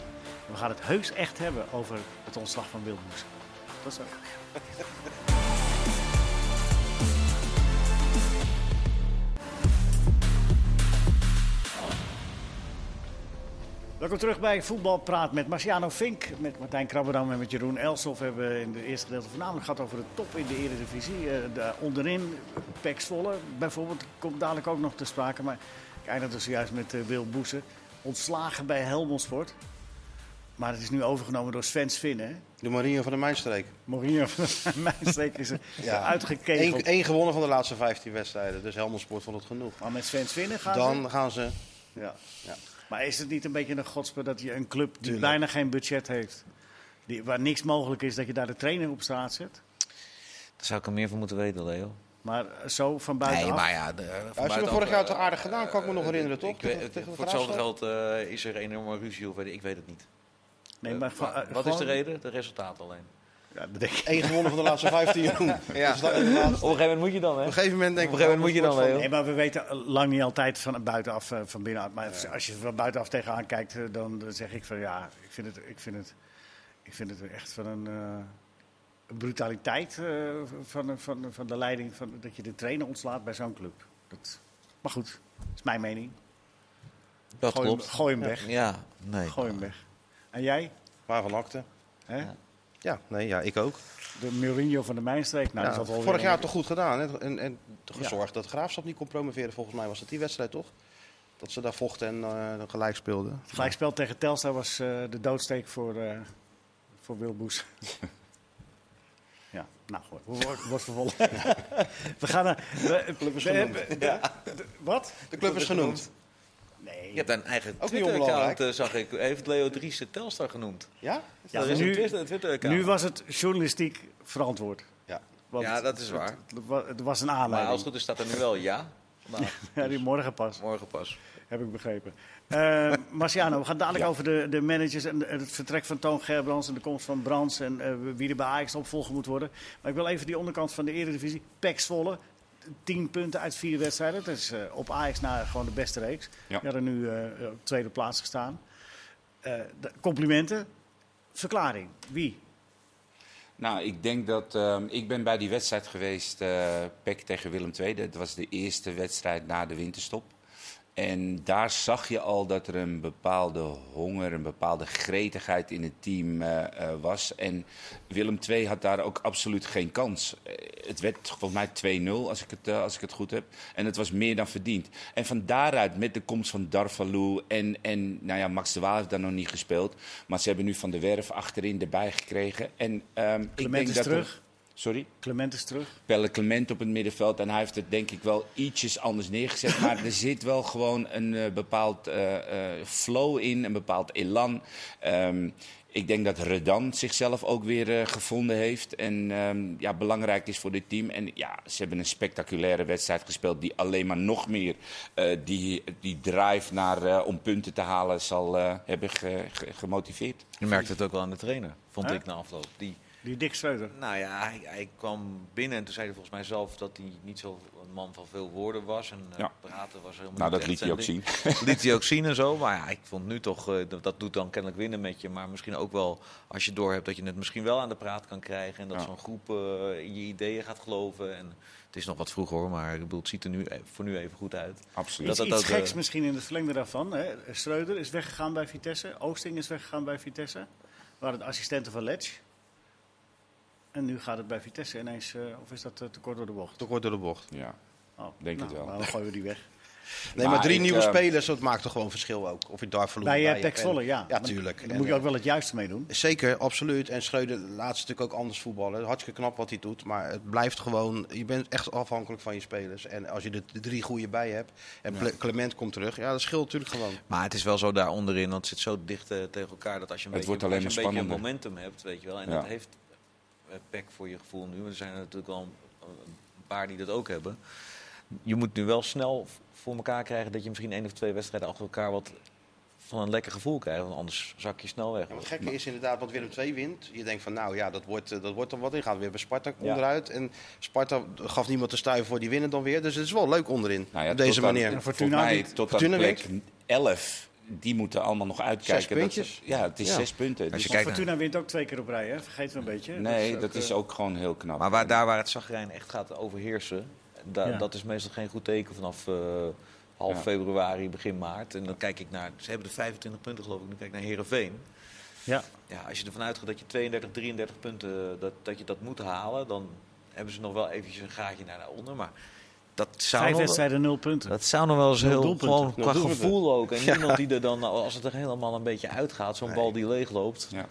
We gaan het heus echt hebben over het ontslag van Wilmoes. Dat is Welkom terug bij Voetbalpraat met Marciano Fink, met Martijn Krabberdam en met Jeroen Elsof. We hebben in de eerste gedeelte voornamelijk gehad over de top in de Eredivisie. Uh, de, onderin, Pek Zwolle bijvoorbeeld, komt dadelijk ook nog te sprake. Maar ik eindigde dus juist met uh, Wil Boesen. Ontslagen bij Helmond Sport. Maar het is nu overgenomen door Sven Svinnen. De Mourinho van de Mijnstreek. Mourinho van de Mijnstreek is er ja. uitgekeken. Eén gewonnen van de laatste 15 wedstrijden. Dus Helmond Sport vond het genoeg. Maar met Sven Svinnen gaan Dan ze... gaan ze... Ja. ja. Maar is het niet een beetje een godspe dat je een club die bijna geen budget heeft, die, waar niks mogelijk is, dat je daar de trainer op straat zet? Daar zou ik er meer van moeten weten, Leo. Maar zo van buiten. Nee, maar ja. De, van ja, hebben vorig jaar toch aardig gedaan, kan ik me nog herinneren, toch? Ik, voor hetzelfde geld uh, is er een enorme ruzie of ik weet het niet. Nee, maar, uh, wat is de reden? De resultaten alleen. Ja, Eén gewonnen van de laatste 15 jaar. ja. Dus op een gegeven moment moet je dan, hè? Op een gegeven moment denk ik... Op een gegeven moment moet je dan, Nee, maar we weten lang niet altijd van buitenaf, uh, van binnenuit. Maar ja. als je van buitenaf tegenaan kijkt, uh, dan zeg ik van ja, ik vind het, ik vind het, ik vind het echt van een... Uh, brutaliteit van, van, van de leiding, van, dat je de trainer ontslaat bij zo'n club. Dat, maar goed, dat is mijn mening. Dat gooi klopt. Hem, gooi hem weg. Ja, nee. Gooi hem weg. En jij? Waar van akte. Ja. Ja, nee, ja, ik ook. De Mourinho van de Mijnstreek. Nou, ja, dat vorig jaar jaar toch goed gedaan. Hè? En, en gezorgd ja. dat Graafschap niet kon promoveren. Volgens mij was het die wedstrijd toch? Dat ze daar vochten en uh, gelijk speelden. Het gelijkspel tegen Telstar was uh, de doodsteek voor, uh, voor Wilboes. ja, nou goed. Wordt vervolgd. we gaan naar... De club is genoemd. Wat? De club is genoemd. Nee. Je hebt een eigen Twitter-account, uh, zag ik. Heeft Leo Dries Telstar genoemd. Ja? ja is nu, een nu was het journalistiek verantwoord. Ja, Want ja dat is waar. Het, was een aanleiding. Maar als het goed is staat er nu wel ja. ja, die morgen pas. Morgen pas. Heb ik begrepen. Uh, Marciano, we gaan dadelijk over de, de managers en het vertrek van Toon Gerbrands en de komst van Brands en uh, wie er bij Ajax opvolger moet worden. Maar ik wil even die onderkant van de Eredivisie. Pek Zwolle, tien punten uit vier wedstrijden. Dat is uh, op Ajax na gewoon de beste reeks. Ja. Die hadden nu uh, op tweede plaats gestaan. Uh, complimenten. Verklaring. Wie? Nou, ik denk dat... Uh, ik ben bij die wedstrijd geweest, PEC tegen Willem II. Dat was de eerste wedstrijd na de winterstop. En daar zag je al dat er een bepaalde honger, een bepaalde gretigheid in het team uh, uh, was. En Willem II had daar ook absoluut geen kans. Uh, het werd volgens mij 2-0, als, ik het, als ik het goed heb. En het was meer dan verdiend. En van daaruit, met de komst van Darvalou en, en nou ja, Max de Waal heeft daar nog niet gespeeld. Maar ze hebben nu Van de Werf achterin erbij gekregen. En um, ik denk dat terug. Er, Sorry? Clement is terug. Pelle Clement op het middenveld. En hij heeft het denk ik wel ietsjes anders neergezet. maar er zit wel gewoon een uh, bepaald uh, uh, flow in, een bepaald elan. Um, ik denk dat Redan zichzelf ook weer gevonden heeft. En um, ja, belangrijk is voor dit team. En ja, ze hebben een spectaculaire wedstrijd gespeeld. Die alleen maar nog meer die, die drive naar, om punten te halen zal hebben ge, ge, gemotiveerd. Je merkt het ook wel aan de trainer, vond ik na afloop. Die die Dick Schreuder? Nou ja, hij, hij, kwam binnen en toen zei hij volgens mij zelf dat hij niet zo een man van veel woorden was. En ja. uh, praten was helemaal nou, niet dat liet hij ook zien. liet hij ook zien en zo. Maar ja, ik vond nu toch, uh, dat doet dan kennelijk winnen met je. Maar misschien ook wel, als je door hebt dat je het misschien wel aan de praat kan krijgen. En dat ja. zo'n groep uh, in je ideeën gaat geloven. En het is nog wat vroeg hoor, maar ik bedoel, het ziet er nu, voor nu even goed uit. Absoluut. Dat, iets geks misschien in het verlengde daarvan. Hè? Schreuder is weggegaan bij Vitesse. Oosting is weggegaan bij Vitesse. Waren de assistenten van Letch. En nu gaat het bij Vitesse ineens, uh, of is dat uh, te kort door de bocht? Te kort door de bocht. Ja, oh, denk nou, het wel. Maar dan gooien we die weg. Nee, maar, maar drie ik, nieuwe uh, spelers, dat maakt toch gewoon verschil ook. Of je daar verloren bij Pek Zwolle, ja. Ja, tuurlijk. Dan moet je ook wel het juiste mee doen. Zeker, absoluut. En Schreuder laat ze natuurlijk ook anders voetballen. Hartstikke knap wat hij doet. Maar het blijft gewoon, je bent echt afhankelijk van je spelers. En als je de, de drie goede bij hebt en ja. Clement komt terug, ja, dat scheelt natuurlijk gewoon. Maar het is wel zo daar onderin, want het zit zo dicht uh, tegen elkaar dat als je een, het beetje, wordt alleen als je een beetje momentum hebt, weet je wel. En ja. dat heeft Pek voor je gevoel nu. Er zijn er natuurlijk wel een paar die dat ook hebben. Je moet nu wel snel voor elkaar krijgen dat je misschien één of twee wedstrijden achter elkaar wat van een lekker gevoel krijgt. Want anders zak je snel weg. Ja, het gekke is inderdaad, wat Willem II wint. Je denkt van nou ja, dat wordt, dat wordt dan wat in. Gaat weer bij Sparta ja. onderuit. En Sparta gaf niemand te stuiven voor, die winnen dan weer. Dus het is wel leuk onderin. Nou ja, op deze manier. En Fortuna mij, tot Fortuna aan plek 11 die moeten allemaal nog uitkijken. Zes puntjes? ja, het is ja. zes punten. Als dus je kijkt Fortuna wint ook twee keer op rij, hè? vergeet we een beetje. Nee, dat is, ook, dat is ook gewoon heel knap. Maar waar, daar waar het zagrijn echt gaat overheersen, da, ja. dat is meestal geen goed teken vanaf uh, half ja. februari, begin maart. En dan kijk ik naar, ze hebben de 25 punten geloof ik, nu kijk ik naar Herenveen. Ja. ja. Als je ervan uitgaat dat je 32, 33 punten, dat, dat je dat moet halen, dan hebben ze nog wel eventjes een gaatje naar daaronder. Maar dat zou Vijf wedstrijden, nul punten. Dat zou nog wel eens heel gewoon qua gevoel ook. En ja. niemand die er dan, als het er helemaal een beetje uitgaat, zo'n nee. bal die leegloopt. Ja.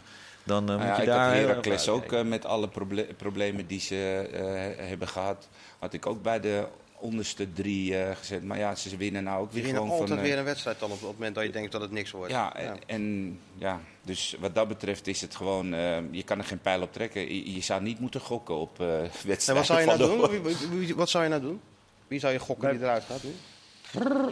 Dan uh, nou moet ja, je daar. Ik had Heracles ook uh, met alle proble problemen die ze uh, hebben gehad. Had ik ook bij de onderste drie gezet. Maar ja, ze winnen nou ook weer Die gewoon altijd van, weer een wedstrijd dan op het moment dat je denkt dat het niks wordt. Ja, ja. En, ja, dus wat dat betreft is het gewoon, je kan er geen pijl op trekken. Je, je zou niet moeten gokken op wedstrijden. En wat zou je nou doen? Wat zou je nou doen? Wie zou je gokken die eruit gaat? Doen?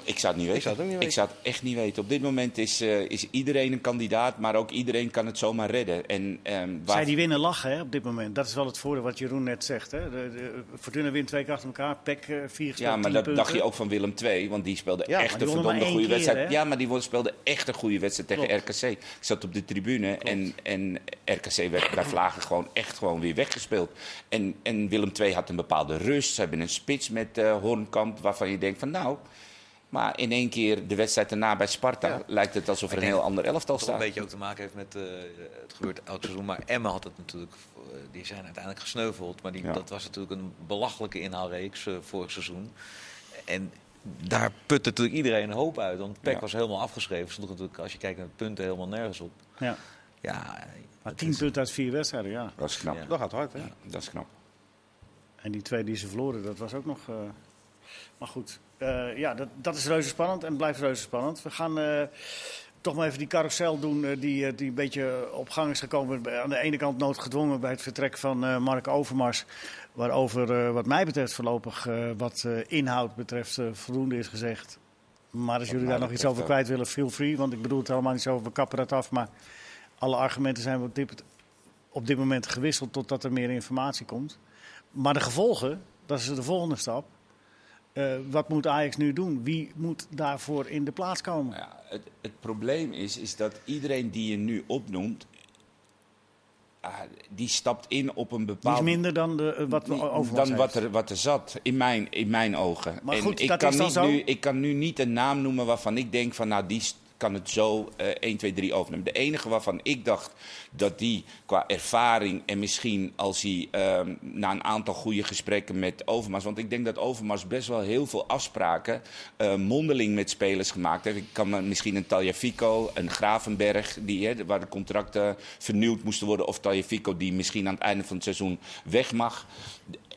Ik zou het niet weten. Ik zou het, ook niet weten. Ik zou het echt niet weten. Op dit moment is, uh, is iedereen een kandidaat, maar ook iedereen kan het zomaar redden. En, um, waar... Zij die winnen lachen hè, op dit moment. Dat is wel het voordeel wat Jeroen net zegt. Hè. De, de, Fortuna wint twee keer achter elkaar, Pek uh, vier gespeeld, Ja, maar dat punten. dacht je ook van Willem II, want die speelde ja, echt een verdomde goede wedstrijd. Hè? Ja, maar die speelde echt een goede wedstrijd tegen Klopt. RKC. Ik zat op de tribune en, en RKC werd bij Vlagen gewoon echt gewoon weer weggespeeld. En, en Willem II had een bepaalde rust. Ze hebben een spits met uh, Hornkamp waarvan je denkt van nou... Maar in één keer de wedstrijd daarna bij Sparta ja. lijkt het alsof er een heel ander elftal staat. een beetje ook te maken heeft met uh, het gebeurt elk seizoen. Maar Emma had het natuurlijk, uh, die zijn uiteindelijk gesneuveld. Maar die, ja. dat was natuurlijk een belachelijke inhaalreeks uh, vorig seizoen. En daar putte natuurlijk iedereen een hoop uit. Want Peck ja. was helemaal afgeschreven. Stond natuurlijk, als je kijkt naar de punten, helemaal nergens op. Ja. Ja, maar tien is... punten uit vier wedstrijden, ja. Dat is knap. Dat gaat hard, hè? Dat is knap. En die twee die ze verloren, dat was ook nog... Maar goed, uh, ja, dat, dat is reuze spannend en blijft reuze spannend. We gaan uh, toch maar even die carousel doen uh, die, die een beetje op gang is gekomen. Aan de ene kant noodgedwongen bij het vertrek van Mark Overmars. Waarover wat mij betreft voorlopig wat inhoud betreft voldoende is gezegd. Maar als jullie daar nog iets over kwijt willen, feel free. Want ik bedoel het helemaal niet zo, we kappen dat af. Maar alle argumenten zijn op dit, op dit moment gewisseld totdat er meer informatie komt. Maar de gevolgen, dat is de volgende stap. Uh, wat moet Ajax nu doen? Wie moet daarvoor in de plaats komen? Ja, het, het, probleem is, is dat iedereen die je nu opnoemt, die stapt in op een bepaald... Die is minder dan de, wat Dan wat er, wat er zat, in mijn, in mijn ogen. Maar goed, ik dat kan is dan niet zo? Nu, ik kan nu niet een naam noemen waarvan ik denk van... nou, die kan het zo uh, 1, 2, 3 overnemen. De enige waarvan ik dacht dat die qua ervaring en misschien als hij uh, na een aantal goede gesprekken met Overmars... want ik denk dat Overmars best wel heel veel afspraken uh, mondeling met spelers gemaakt heeft. Ik kan me misschien een Taljafico, een Gravenberg, die, hè, waar de contracten vernieuwd moesten worden... of Taljafico die misschien aan het einde van het seizoen weg mag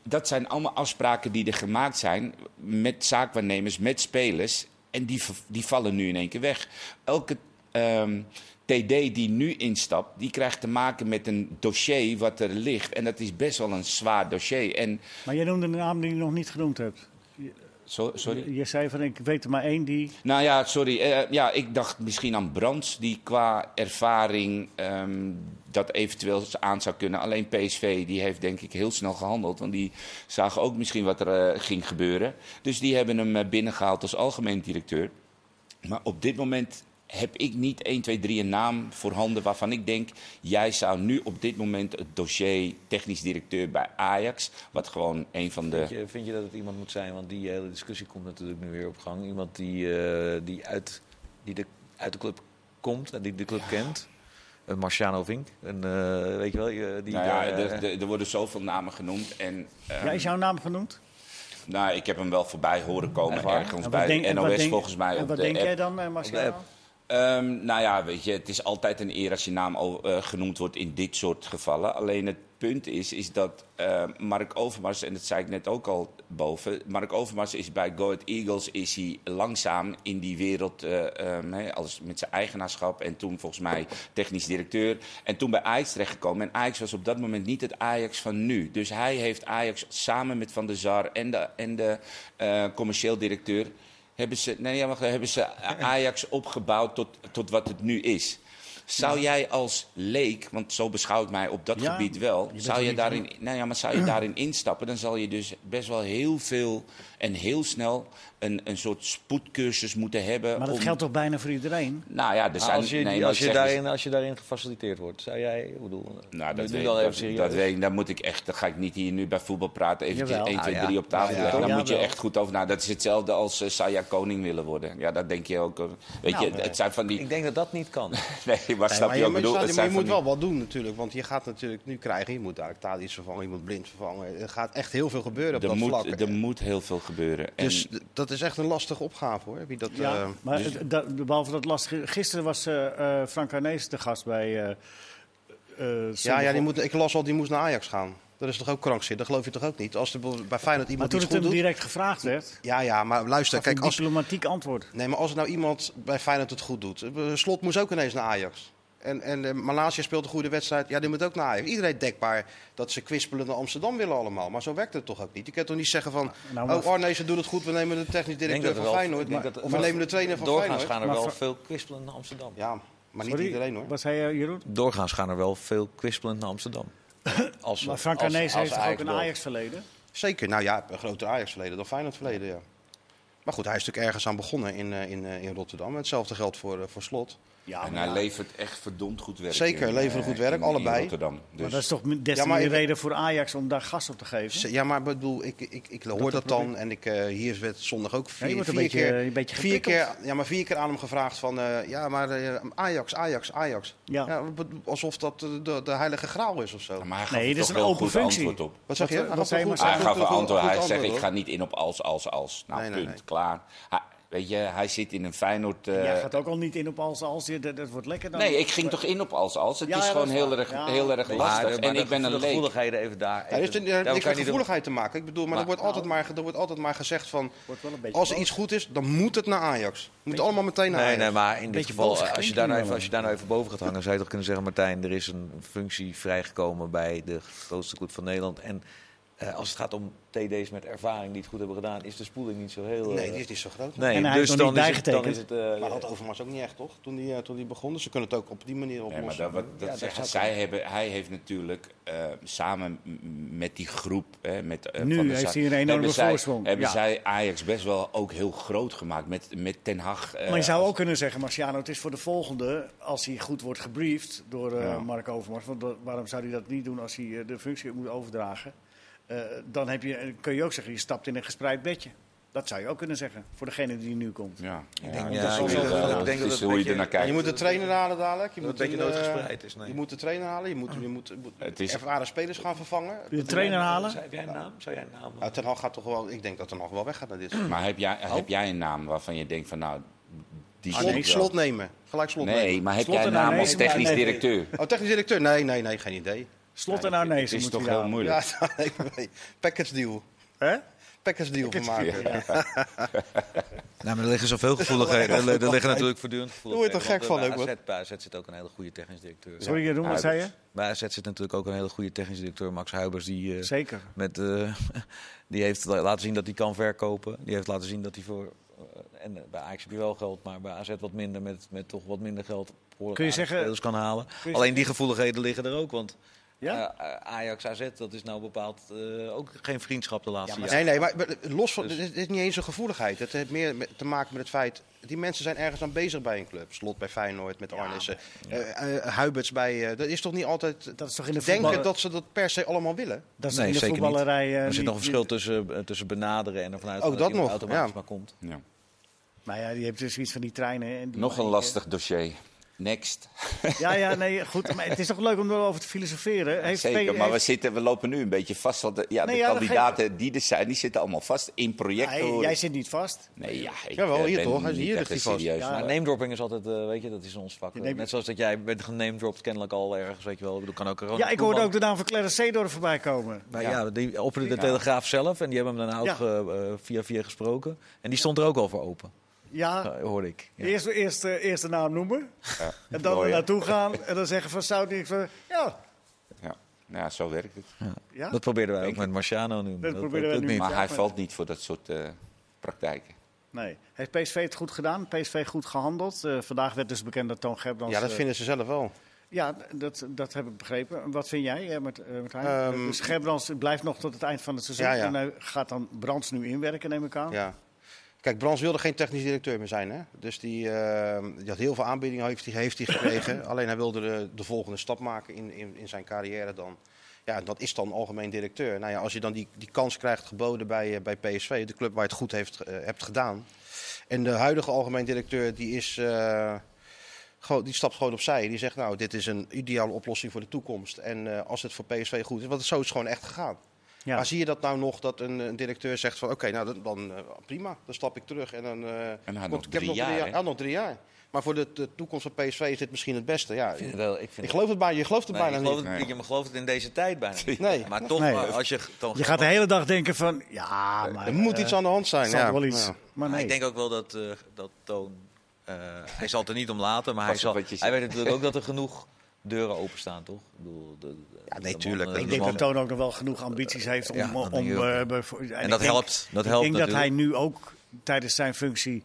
dat zijn allemaal afspraken die er gemaakt zijn met zaakwaarnemers, met spelers. En die, die vallen nu in één keer weg. Elke um, TD die nu instapt, die krijgt te maken met een dossier wat er ligt. En dat is best wel een zwaar dossier. En maar jij noemde een naam die je nog niet genoemd hebt. So, sorry? Je, zei van, ik weet er maar één die... Nou ja, sorry. Uh, ja, ik dacht misschien aan Brands, die qua ervaring um, dat eventueel aan zou kunnen. Alleen PSV, die heeft denk ik heel snel gehandeld. Want die zagen ook misschien wat er uh, ging gebeuren. Dus die hebben hem binnengehaald als algemeen directeur. Maar op dit moment heb ik niet 1, 2, 3 een naam voorhanden waarvan ik denk... jij zou nu op dit moment het dossier technisch directeur bij Ajax... wat gewoon een van de... Vind je, vind je dat het iemand moet zijn? Want die hele discussie komt natuurlijk nu weer op gang. Iemand die, uh, die, uit, die de, uit de club komt en die de club ja. kent. Een Marciano Vink. Een, uh, weet je wel, die nou ja, er, er, er worden zoveel namen genoemd. En, um, ja, is jouw naam genoemd? Nou, ik heb hem wel voorbij horen komen ergens bij denk, NOS denk, volgens mij. En op wat de denk app. jij dan, Marciano? Um, nou ja, weet je, het is altijd een eer als je naam uh, genoemd wordt in dit soort gevallen. Alleen het punt is, is dat uh, Mark Overmars, en dat zei ik net ook al boven... Mark Overmars is bij Go Eagles is hij langzaam in die wereld... Uh, met zijn eigenaarschap en toen volgens mij technisch directeur. En toen bij Ajax terechtgekomen. En Ajax was op dat moment niet het Ajax van nu. Dus hij heeft Ajax samen met Van der Sar en de, en de uh, commercieel directeur hebben ze, nee, maar hebben ze Ajax opgebouwd tot, tot wat het nu is. Zou jij als leek, want zo beschouw ik mij op dat Ja, gebied wel, je zou je, daarin, nou ja, maar zou je daarin instappen, dan zal je dus best wel heel veel en heel snel een, een soort spoedcursus moeten hebben. Maar dat om, geldt toch bijna voor iedereen? Nou ja, er Maar zijn... als, je, nee, die- maar als, je daarin, als je daarin gefaciliteerd wordt, zou jij, ik bedoel, Nou, dat weet, wel even dat, dat weet ik. Dan moet ik echt, dan ga ik niet hier nu bij voetbal praten. Even Jawel. 1, 2, Ah, ja. 3 op tafel Ja, ja. leggen. Dan Ja, moet je echt goed over. Nou, dat is hetzelfde als uh, Saya Koning willen worden. Ja, dat denk je ook. Weet Nou, je, het zijn van die. Ik denk dat dat niet kan. Nee, maar Nee, snap maar je je, ook maar je, bedoel? staat- Het maar zijn je moet wel wat doen natuurlijk. Want je gaat natuurlijk nu krijgen, je moet daar Tadic vervangen, je moet Blind vervangen. Er gaat echt heel veel gebeuren op die- er, dat vlak. moet, er moet heel veel gebeuren. En Dus dat is echt een lastige opgave hoor. Wie dat, Ja, eh, maar dus- behalve dat lastige... Gisteren was eh, eh, Frank Arnees de gast bij... eh eh, ja, ja die moet, ik las al, die moest naar Ajax gaan. Dat is toch ook krankzinnig? Dat geloof je toch ook niet? Als er bij Feyenoord Maar iemand toen iets het hem direct gevraagd werd... Ja, ja, maar luister, kijk, een als, diplomatiek antwoord. nee, maar als er nou iemand bij Feyenoord het goed doet... eh, Slot moest ook ineens naar Ajax. En, en eh, Malaysia speelt een goede wedstrijd. Ja, die moet ook naar Ajax. Iedereen dekbaar dat ze kwispelen naar Amsterdam willen allemaal. Maar zo werkt het toch ook niet? Je kunt toch niet zeggen van... Nou, maar- oh, Arnezen doet het goed, we nemen de technisch directeur van wel, Feyenoord. ik denk Maar- dat of we nemen de trainer van Doorgaans Feyenoord. gaan er Maar wel veel kwispelend naar Amsterdam. Ja, maar niet Sorry, iedereen hoor. Wat zei je, Jeroen? Doorgaans gaan er wel veel kwispelend naar Amsterdam. Als, Maar Frank als- Arnees als heeft toch ook een. Ajax-verleden? Zeker, nou ja, een groter Ajax-verleden dan Feyenoord-verleden, ja. Maar goed, hij is natuurlijk ergens aan begonnen in, eh, in, eh, in Rotterdam. Hetzelfde geldt voor, eh, voor Slot. Ja, en maar, hij ja. levert echt verdomd goed werk. Zeker, in, leveren eh, goed werk, in- in allebei. Rotterdam. maar Dus, dat is toch des Ja, maar reden voor Ajax om daar gas op te geven? Ja, maar ik bedoel, ik, ik, ik hoor dat, dan en ik, eh, hier werd zondag ook Ja, vier, je wordt een vier beetje, keer... een beetje Vier keer, ja, maar vier keer aan hem gevraagd van, eh, ja, maar eh, Ajax, Ajax, Ajax. Ja. Alsof dat de, de heilige graal is of zo. maar hij gaf Nee, dit is toch een wel open goed functie. antwoord op. Wat zeg je? Wat- Hij wat gaf zei een? Hij gaf antwoord. Hij zegt, ik ga niet in op als, als, als. Nou, Nee, nee, punt. Klaar. Hij, weet je, hij zit in een Feyenoord... eh, Jij gaat ook al niet in op als als. Dat, dat wordt lekker dan. Nee, ik ging toch in op als als. Het Ja, is ja, gewoon heel erg, Ja. heel erg lastig. maar en ik ben de een leek. gevoeligheden even daar. Even- er heeft gevoeligheid te maken. Ik bedoel, maar, Maar- er, wordt altijd maar er wordt altijd maar gezegd van... Wordt wel een beetje Als er iets goed is, dan moet het naar Ajax. Moet allemaal meteen naar Nee, Ajax. nee, maar in dit geval, boos als je, daar nou even, als je daar nou even boven gaat hangen, zou je toch kunnen zeggen, Martijn, er is een functie vrijgekomen bij de grootste club van Nederland. En uh, als het gaat om TD's met ervaring die het goed hebben gedaan, is de spoeling niet zo heel... Nee, die is niet zo groot. Nee, en hij dus dan, is het, dan is het... Uh, maar had Overmars ook niet echt, toch? Toen die, uh, toen die begon. Dus ze kunnen het ook op die manier oplossen. Ja, maar dat, dat, ja, dat zij hebben, hij heeft natuurlijk samen met die groep... met, nu van de heeft hij een enorme voorsprong. Hebben zij Ajax best wel ook heel groot gemaakt met, met Ten Hag. maar je zou ook kunnen zeggen, Marciano, het is voor de volgende... als hij goed wordt gebriefd door Mark Overmars... Want waarom zou hij dat niet doen als hij de functie moet overdragen... Uh, dan heb je, kun je ook zeggen, je stapt in een gespreid bedje. Dat zou je ook kunnen zeggen, voor degene die nu komt. Ja, ik denk, ja, dat, ik denk dat, hoe je er naar kijkt. Je moet de trainer halen dadelijk. Je moet een beetje noodgespreid is. Nee. Je moet de trainer halen. Je moet, je moet, het is... ervaren spelers gaan vervangen. De trainer halen? Heb jij een naam? Zou jij een naam nou, Ten Hag gaat toch wel. Ik denk dat Ten Hag wel weggaat naar dit. Maar heb jij, heb jij een naam waarvan je denkt van nou. Die ah, nee, slot nemen. Gelijk slot nee, nemen. Nee, maar heb jij een naam als technisch directeur? Oh, technisch directeur? Nee, nee, nee, geen idee. Slot en Arnezen Het is toch heel moeilijk. Ja, package deal. Hè? Package deal van maken. Ja. nou, maar er liggen zoveel gevoeligheden. Er, liggen natuurlijk voortdurend gevoeligheden. Daar word je toch gek van ook, AZ, Bij AZ zit ook een hele goede technisch directeur. Sorry, Jeroen, wat zei je? Bij AZ zit natuurlijk ook een hele goede technisch directeur, Max Huibers. Die, uh, Zeker. Met, uh, die heeft laten zien dat hij kan verkopen. Die heeft laten zien dat hij voor... Uh, en bij Ajax heb je wel geld, maar bij AZ wat minder, met, met toch wat minder geld... Kun je zeggen, kan halen. Alleen die gevoeligheden liggen er ook, want... Ja? Uh, Ajax AZ, dat is nou bepaald uh, ook geen vriendschap de laatste ja, jaren. Nee, nee, maar, los van, dus. het is niet eens een gevoeligheid. Het heeft meer te maken met het feit, die mensen zijn ergens aan bezig bij een club. Slot bij Feyenoord, met Arnissen. Ja. Uh, Huiberts bij, dat is toch niet altijd dat is toch in de denken dat ze dat per se allemaal willen? Dat is nee, in de voetballerij. er zit nog een verschil tussen, tussen benaderen en ervan uit ook dat, dat nog, automatisch maar komt. Ja. Maar ja, je hebt dus iets van die treinen. En die nog een lastig dossier. Next. Ja, ja, nee, goed. Maar het is toch leuk om erover te filosoferen. Heeft Zeker, maar we, zitten, we lopen nu een beetje vast. Want de, ja, de kandidaten die er zijn, die zitten allemaal vast in projecten. Nee, jij zit niet vast. Nee, ja, ik wel, hier toch? Hij is hier vast. Serieus, ja, is altijd, uh, weet je, dat is ons vak. Net zoals dat jij bent gename dropped kennelijk al ergens, weet je wel. Dat kan ook ja, ik hoorde ook de naam van Clarence Seedorf voorbij komen. Maar ja, die opende de Telegraaf zelf en die hebben hem dan ook uh, via via gesproken. En die stond er ook al voor open. Ja, hoor ik. Ja. Eerst, eerst, uh, eerst de naam noemen. Ja. En dan er naartoe gaan en dan zeggen van zou niet van ja. ja. Ja, zo werkt het. Ja. Ja? Dat probeerden wij ook met Marciano nu. Dat, dat proberen we nu. Maar hij valt niet voor dat soort uh, praktijken. Nee. Heeft PSV het goed gedaan? PSV goed gehandeld? Uh, vandaag werd dus bekend dat Toon Gerbrands... Ja, dat vinden ze zelf wel. Ja, dat, dat heb ik begrepen. Wat vind jij, met, met um, dus Gerbrands blijft nog tot het eind van het seizoen. Ja, en hij gaat dan Brands nu inwerken, neem ik aan. Ja. Kijk, Brans wilde geen technisch directeur meer zijn. Hè? Dus die, uh, die had heel veel aanbiedingen heeft hij heeft gekregen. Alleen hij wilde de, de volgende stap maken in, in, in, zijn carrière dan. Ja, dat is dan algemeen directeur. Nou ja, als je dan die, die kans krijgt geboden bij, uh, bij PSV, de club waar je het goed heeft, uh, hebt gedaan. En de huidige algemeen directeur die is... Gewoon, die stapt gewoon opzij. Die zegt, nou, dit is een ideale oplossing voor de toekomst. En als het voor PSV goed is, want zo is het gewoon echt gegaan. Ja. Maar zie je dat nou nog dat een, een directeur zegt van oké, nou dan, dan uh, prima, dan stap ik terug en dan. Uh, en hij nog drie, nog jaar, drie jaar. nog drie jaar. Maar voor de, de, toekomst van PSV is dit misschien het beste. Ja, ik, wel, ik, vind ik geloof het bijna, je gelooft het bijna niet. Het, Je gelooft het in deze tijd bijna niet. Nee. Maar toch, nee. als je... Toch, je gaat de hele dag denken van, ja, maar... Er moet uh, iets aan de hand zijn. Ja. wel iets. Ja. Maar nee. Ik denk ook wel dat, uh, dat Toon... Uh, hij zal het er niet om laten, maar hij, zal, hij weet natuurlijk ook dat er genoeg deuren openstaan, toch? Ik bedoel, de, de, ja, nee, tuurlijk. ik denk dat Toon ook nog wel genoeg ambities heeft om... Ja, om uh, en, en dat helpt. Dat helpt ik denk dat hij nu ook tijdens zijn functie,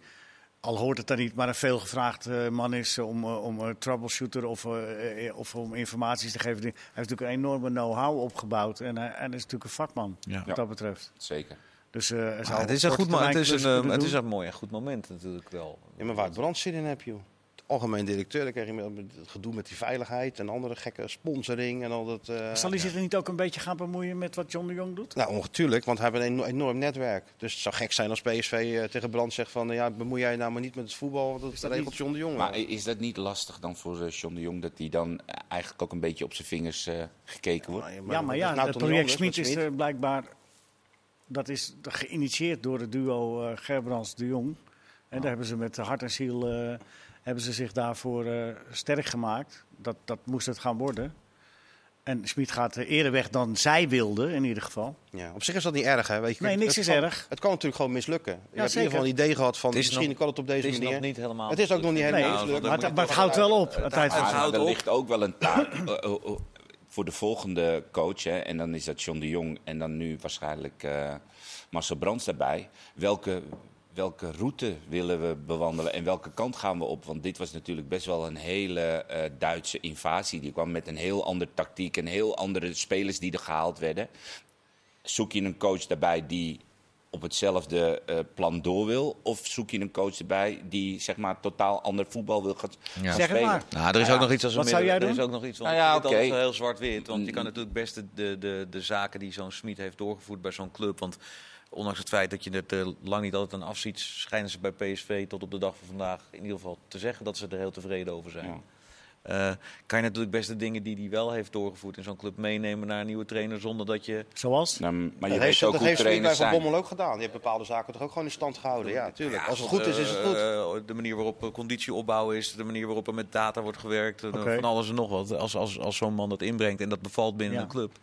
al hoort het dan niet, maar een veelgevraagd man is om, uh, om uh, troubleshooter of, of om informaties te geven. Hij heeft natuurlijk een enorme know-how opgebouwd en hij is natuurlijk een vakman, ja. wat dat betreft. Zeker. Dus, uh, het is een goed moment. Het is een, het is een mooi en goed moment natuurlijk wel. Ja, maar waar het brandzin in heb, joh algemeen directeur. Dan krijg je het gedoe met die veiligheid en andere gekke sponsoring en al dat. Uh, Zal hij zich er niet ook een beetje gaan bemoeien met wat John de Jong doet? Nou, ongetuurlijk, want hij heeft een enorm netwerk. Dus het zou gek zijn als PSV uh, tegen Brand zegt van, uh, ja, bemoei jij nou maar niet met het voetbal, want dat, is dat regelt niet... John de Jong. Maar is dat niet lastig dan voor John de Jong dat hij dan eigenlijk ook een beetje op zijn vingers gekeken wordt? Ja, maar ja, maar ja, nou het project Smit is blijkbaar, dat is geïnitieerd door het duo Gerbrands de Jong. En daar hebben ze met hart en ziel hebben ze zich daarvoor uh, sterk gemaakt. Dat, dat moest het gaan worden. En Smit gaat eerder weg dan zij wilde, in ieder geval. Ja, op zich is dat niet erg, hè? Weet je, nee, niks is kan, erg. Het kan natuurlijk gewoon mislukken. Je ja, hebt in ieder geval een idee gehad van, misschien kan het op deze het is manier. Nog niet helemaal het is ook nog niet helemaal nee, mislukt. Maar, het, maar het houdt wel op. Het, het, het, houdt er ligt ook wel een taak. voor de volgende coach, hè, en dan is dat John de Jong en dan nu waarschijnlijk uh, Marcel Brands daarbij. Welke, welke route willen we bewandelen en welke kant gaan we op? Want dit was natuurlijk best wel een hele uh, Duitse invasie. Die kwam met een heel andere tactiek en heel andere spelers die er gehaald werden. Zoek je een coach daarbij die op hetzelfde uh, plan door wil? Of zoek je een coach erbij die zeg maar totaal ander voetbal wil gaan ja. zeg spelen? Maar. Nou, er is ook nog iets als Wat zou jij doen? Er is ook nog iets. Nou ja, heel zwart-wit. Want je kan natuurlijk best de, de, de, de zaken die zo'n Smit heeft doorgevoerd bij zo'n club. Want ondanks het feit dat je het uh, lang niet altijd aan afziet, schijnen ze bij PSV tot op de dag van vandaag in ieder geval te zeggen dat ze er heel tevreden over zijn. Ja. Uh, kan je natuurlijk best de dingen die hij wel heeft doorgevoerd in zo'n club meenemen naar een nieuwe trainer zonder dat je... Zoals? Nou, maar je dat weet heeft, ook dat heeft trainers Van. Bommel ook gedaan. Die heeft bepaalde zaken toch ook gewoon in stand gehouden. Ja, tuurlijk. Ja, Als het goed is, is het goed. Uh, de manier waarop conditieopbouw is, de manier waarop er met data wordt gewerkt, van alles en nog wat. Als, als, als zo'n man dat inbrengt en dat bevalt binnen Ja. een club,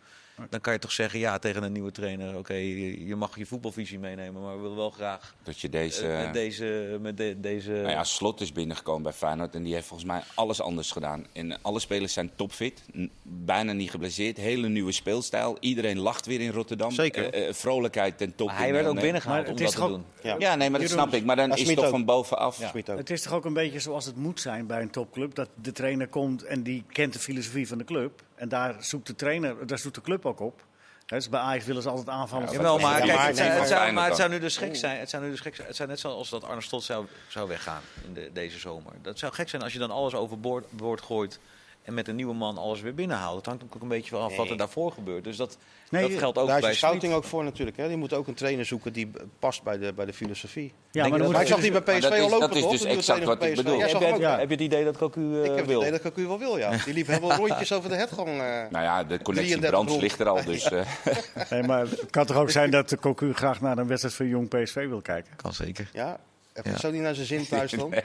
dan kan je toch zeggen ja tegen een nieuwe trainer. Oké, je, je mag je voetbalvisie meenemen, maar we willen wel graag Dat je deze... eh, met deze... Met de- deze Nou ja, Slot is binnengekomen bij Feyenoord en die heeft volgens mij alles anders gedaan. En alle spelers zijn topfit, bijna niet geblesseerd, hele nieuwe speelstijl. Iedereen lacht weer in Rotterdam. Zeker. Eh, eh, vrolijkheid ten top. maar hij werd ook binnengehaald Maar om het dat is te toch- doen. Ja. Ja, nee, maar dat snap ik. Maar dan is Smit toch ook. van bovenaf. Het is toch ook een beetje zoals het moet zijn bij een topclub. Dat de trainer komt en die kent de filosofie van de club. En daar zoekt de trainer, daar zoekt de club ook op. Hè, Dus bij Ajax willen ze altijd aanvallen. Ja, Jawel, maar, kijk, het, nee, zou, het, zou, maar het zou nu dus gek zijn. Het zou nu dus gek zijn. Het zou net zoals dat Arne Slot zou, zou weggaan in de, deze zomer. Dat zou gek zijn als je dan alles overboord boord gooit en met een nieuwe man alles weer binnenhaalt. Het hangt ook een beetje af wat er daarvoor gebeurt. Dus dat, Nee, dat geldt ook Daar is bij de scouting Smit. ook voor natuurlijk. Hè. Die moet ook een trainer zoeken die past bij de, bij de filosofie. Ja, maar dat- ik zag die bij PSV dat is- al lopen, dat is toch? dus exact wat ik bedoel. Heb je, ook. het- heb je het idee dat Cocu eh, Ik heb het wil? idee dat Cocu wel wil, ja. Die liep helemaal rondjes over de headgang. eh. Nou ja, de connectie 33 brands rond. ligt er al. Dus, eh, Nee, maar het kan toch ook zijn dat de Cocu graag naar een wedstrijd van Jong PSV wil kijken? Kan zeker. Ja, Ja. zo niet naar zijn zin thuis dan? Dat,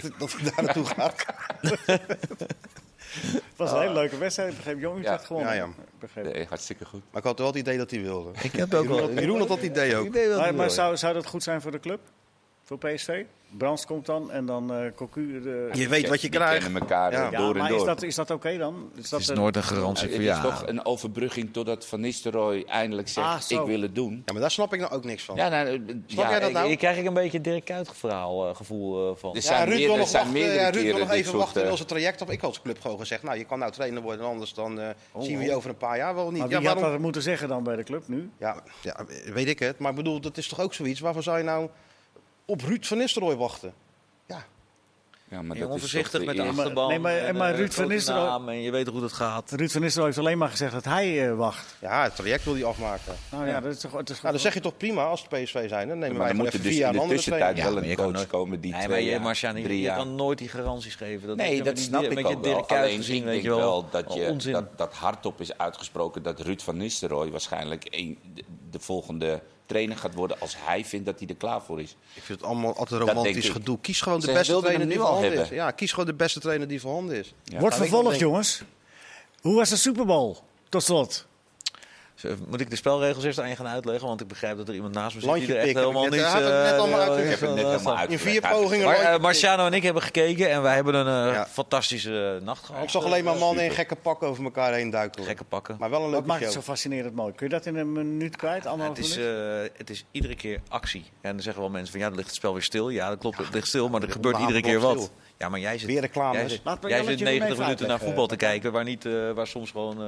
hij- dat hij daar naartoe gaat. Het was een hele leuke wedstrijd. Ik begreep Jong Utrecht Ja. gewonnen. Ja, ja. Nee, hartstikke goed. Maar ik had wel het idee dat hij wilde. Ik heb ook Jeroen had- Jeroen had dat idee ook. Maar, maar zou, zou dat goed zijn voor de club? Voor PSV? Brands komt dan en dan eh Cocu. De... Je weet wat je Die krijgt. kennen elkaar Ja. eh, Ja, door en maar door. is dat, is dat oké dan? Is dat Het is een- nooit een garantie het voor is ja. toch een overbrugging totdat Van Nistelrooy eindelijk zegt, Ah, ik wil het doen. Ja, maar daar snap ik nou ook niks van. Ja, nou, Snap ja, jij dat ik- nou? Hier krijg ik een beetje Dirk Kuyt verhaal gevoel eh, van. Er Ja, zijn Ruud wil nog zijn wachten, meerdere ja, Ruud wil keren nog dit even wachten als het traject op. Ik had als club gewoon gezegd, nou, je kan nou trainer worden, anders dan eh, Oh, zien we je over een paar jaar wel niet. Maar had dat moeten zeggen dan bij de club nu? Ja, ja, weet ik het. Maar ik bedoel, dat is toch ook zoiets. Waarvoor zou je nou op Ruud van Nistelrooy wachten? Ja, Ja, maar Heel dat is onvoorzichtig met de achterban. nee, maar- en, maar Ruud van Nistelrooy- naam En je weet hoe dat gaat. Ruud van Nistelrooy heeft alleen maar gezegd dat hij eh, wacht. ja het traject wil hij afmaken. Nou ja, dat is toch... Het is Nou, dan zeg je toch prima als het PSV zijn. Dan nemen Maar wij dan moet er dus vier jaar in de tussentijd wel maar een coach nooit- komen die Nee, maar twee je, Marcian, je, drie je kan nooit die garanties geven. Dat Nee, dat snap ik ook wel. Alleen ik denk wel. dat, je, dat, dat hardop is uitgesproken dat Ruud van Nistelrooy waarschijnlijk de volgende trainer gaat worden als hij vindt dat hij er klaar voor is. Ik vind het allemaal altijd romantisch gedoe. Kies gewoon de beste trainer die nu al voorhanden is. Ja, kies gewoon de beste trainer die voorhanden is. Ja. Wordt vervolgd, jongens. Hoe was de Super Bowl? Tot slot. Zo, Moet ik de spelregels eerst aan je gaan uitleggen? Want ik begrijp dat er iemand naast me zit Landje die er echt pikken, helemaal niet... ik eh, allemaal uitgelegd. Ik heb het net eh, helemaal van- In uitgelegd. vier pogingen Maar eh, Marciano en ik hebben gekeken en wij hebben een eh, Ja. fantastische nacht gehad. Ik zag alleen maar mannen in gekke pakken over elkaar heen duiken. Gekke pakken. Maar wel een Wat leuke maakt het zo fascinerend mooi? Kun je dat in een minuut kwijt? Anderhalf het, is, eh, het is iedere keer actie. En dan zeggen wel mensen van ja, dan ligt het spel weer stil. Ja, dat klopt, het ligt stil, maar er gebeurt iedere keer wat. stil. Ja, maar jij zit, Weer reclames. jij zit, jij zit er 90 even minuten naar voetbal te kijken waar, niet, eh, waar soms gewoon eh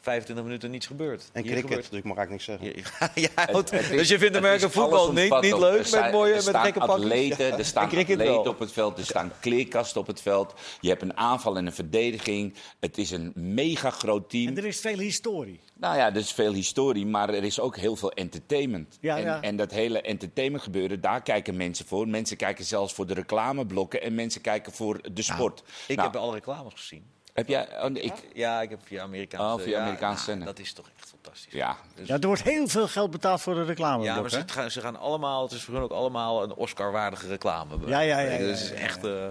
25 minuten niets gebeurt. En Hier cricket, gebeurt- dus ik mag eigenlijk niks zeggen. Ja, ja, houdt- Het is- dus je vindt het Amerika is voetbal niet, niet leuk Er met mooie er met staan gekke atleten, er staan atleten op het veld, er staan kleerkasten op het veld. Je hebt een aanval en een verdediging. Het is een mega groot team. En er is veel historie. Nou ja, er is veel historie, maar er is ook heel veel entertainment. Ja, en, ja. en dat hele entertainment gebeuren, daar kijken mensen voor. Mensen kijken zelfs voor de reclameblokken en mensen kijken voor de sport. Ik Nou, heb alle reclames gezien. Heb jij... oh, nee, ik, Ja, ik heb via Amerikaanse... Oh, via ja, Amerikaanse zender. Dat is toch echt fantastisch. ja, Dus- Ja, er wordt heel veel geld betaald voor de Ja, reclame. maar ze gaan, ze gaan allemaal, het is voor hun ook allemaal een Oscar-waardige reclame. Ja, ja, ja, ja, Dus het is ja, ja. echt... eh,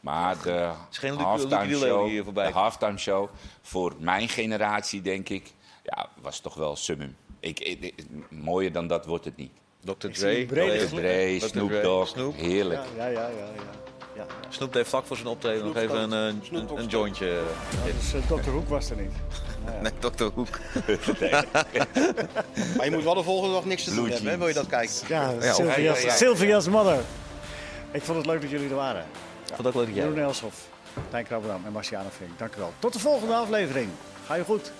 maar de halftime show, die hier voorbij de halftime show voor mijn generatie, denk ik, ja, was toch wel summum. Ik, ik- ik- mooier dan dat wordt het niet. Dr. Dre. Dre, Dr. Snoop Dogg, heerlijk. Ja, ja, ja, ja, ja. Snoep heeft vlak voor zijn optreden nog even een, een, een, jointje. Ja, dus uh, Dr. Hoek was er niet. Ja. Nee, Dr. Hoek. maar je moet wel de volgende dag niks te doen hebben, hè? wil je dat kijken? Ja, Sylvia's, Sylvia's mother. Ik vond het leuk dat jullie er waren. Ik vond het ook leuk dat jij Jeroen Elshoff, Tijn Krabberdam en Marciano Vink. Dank u wel. Tot de volgende aflevering. Ga je goed.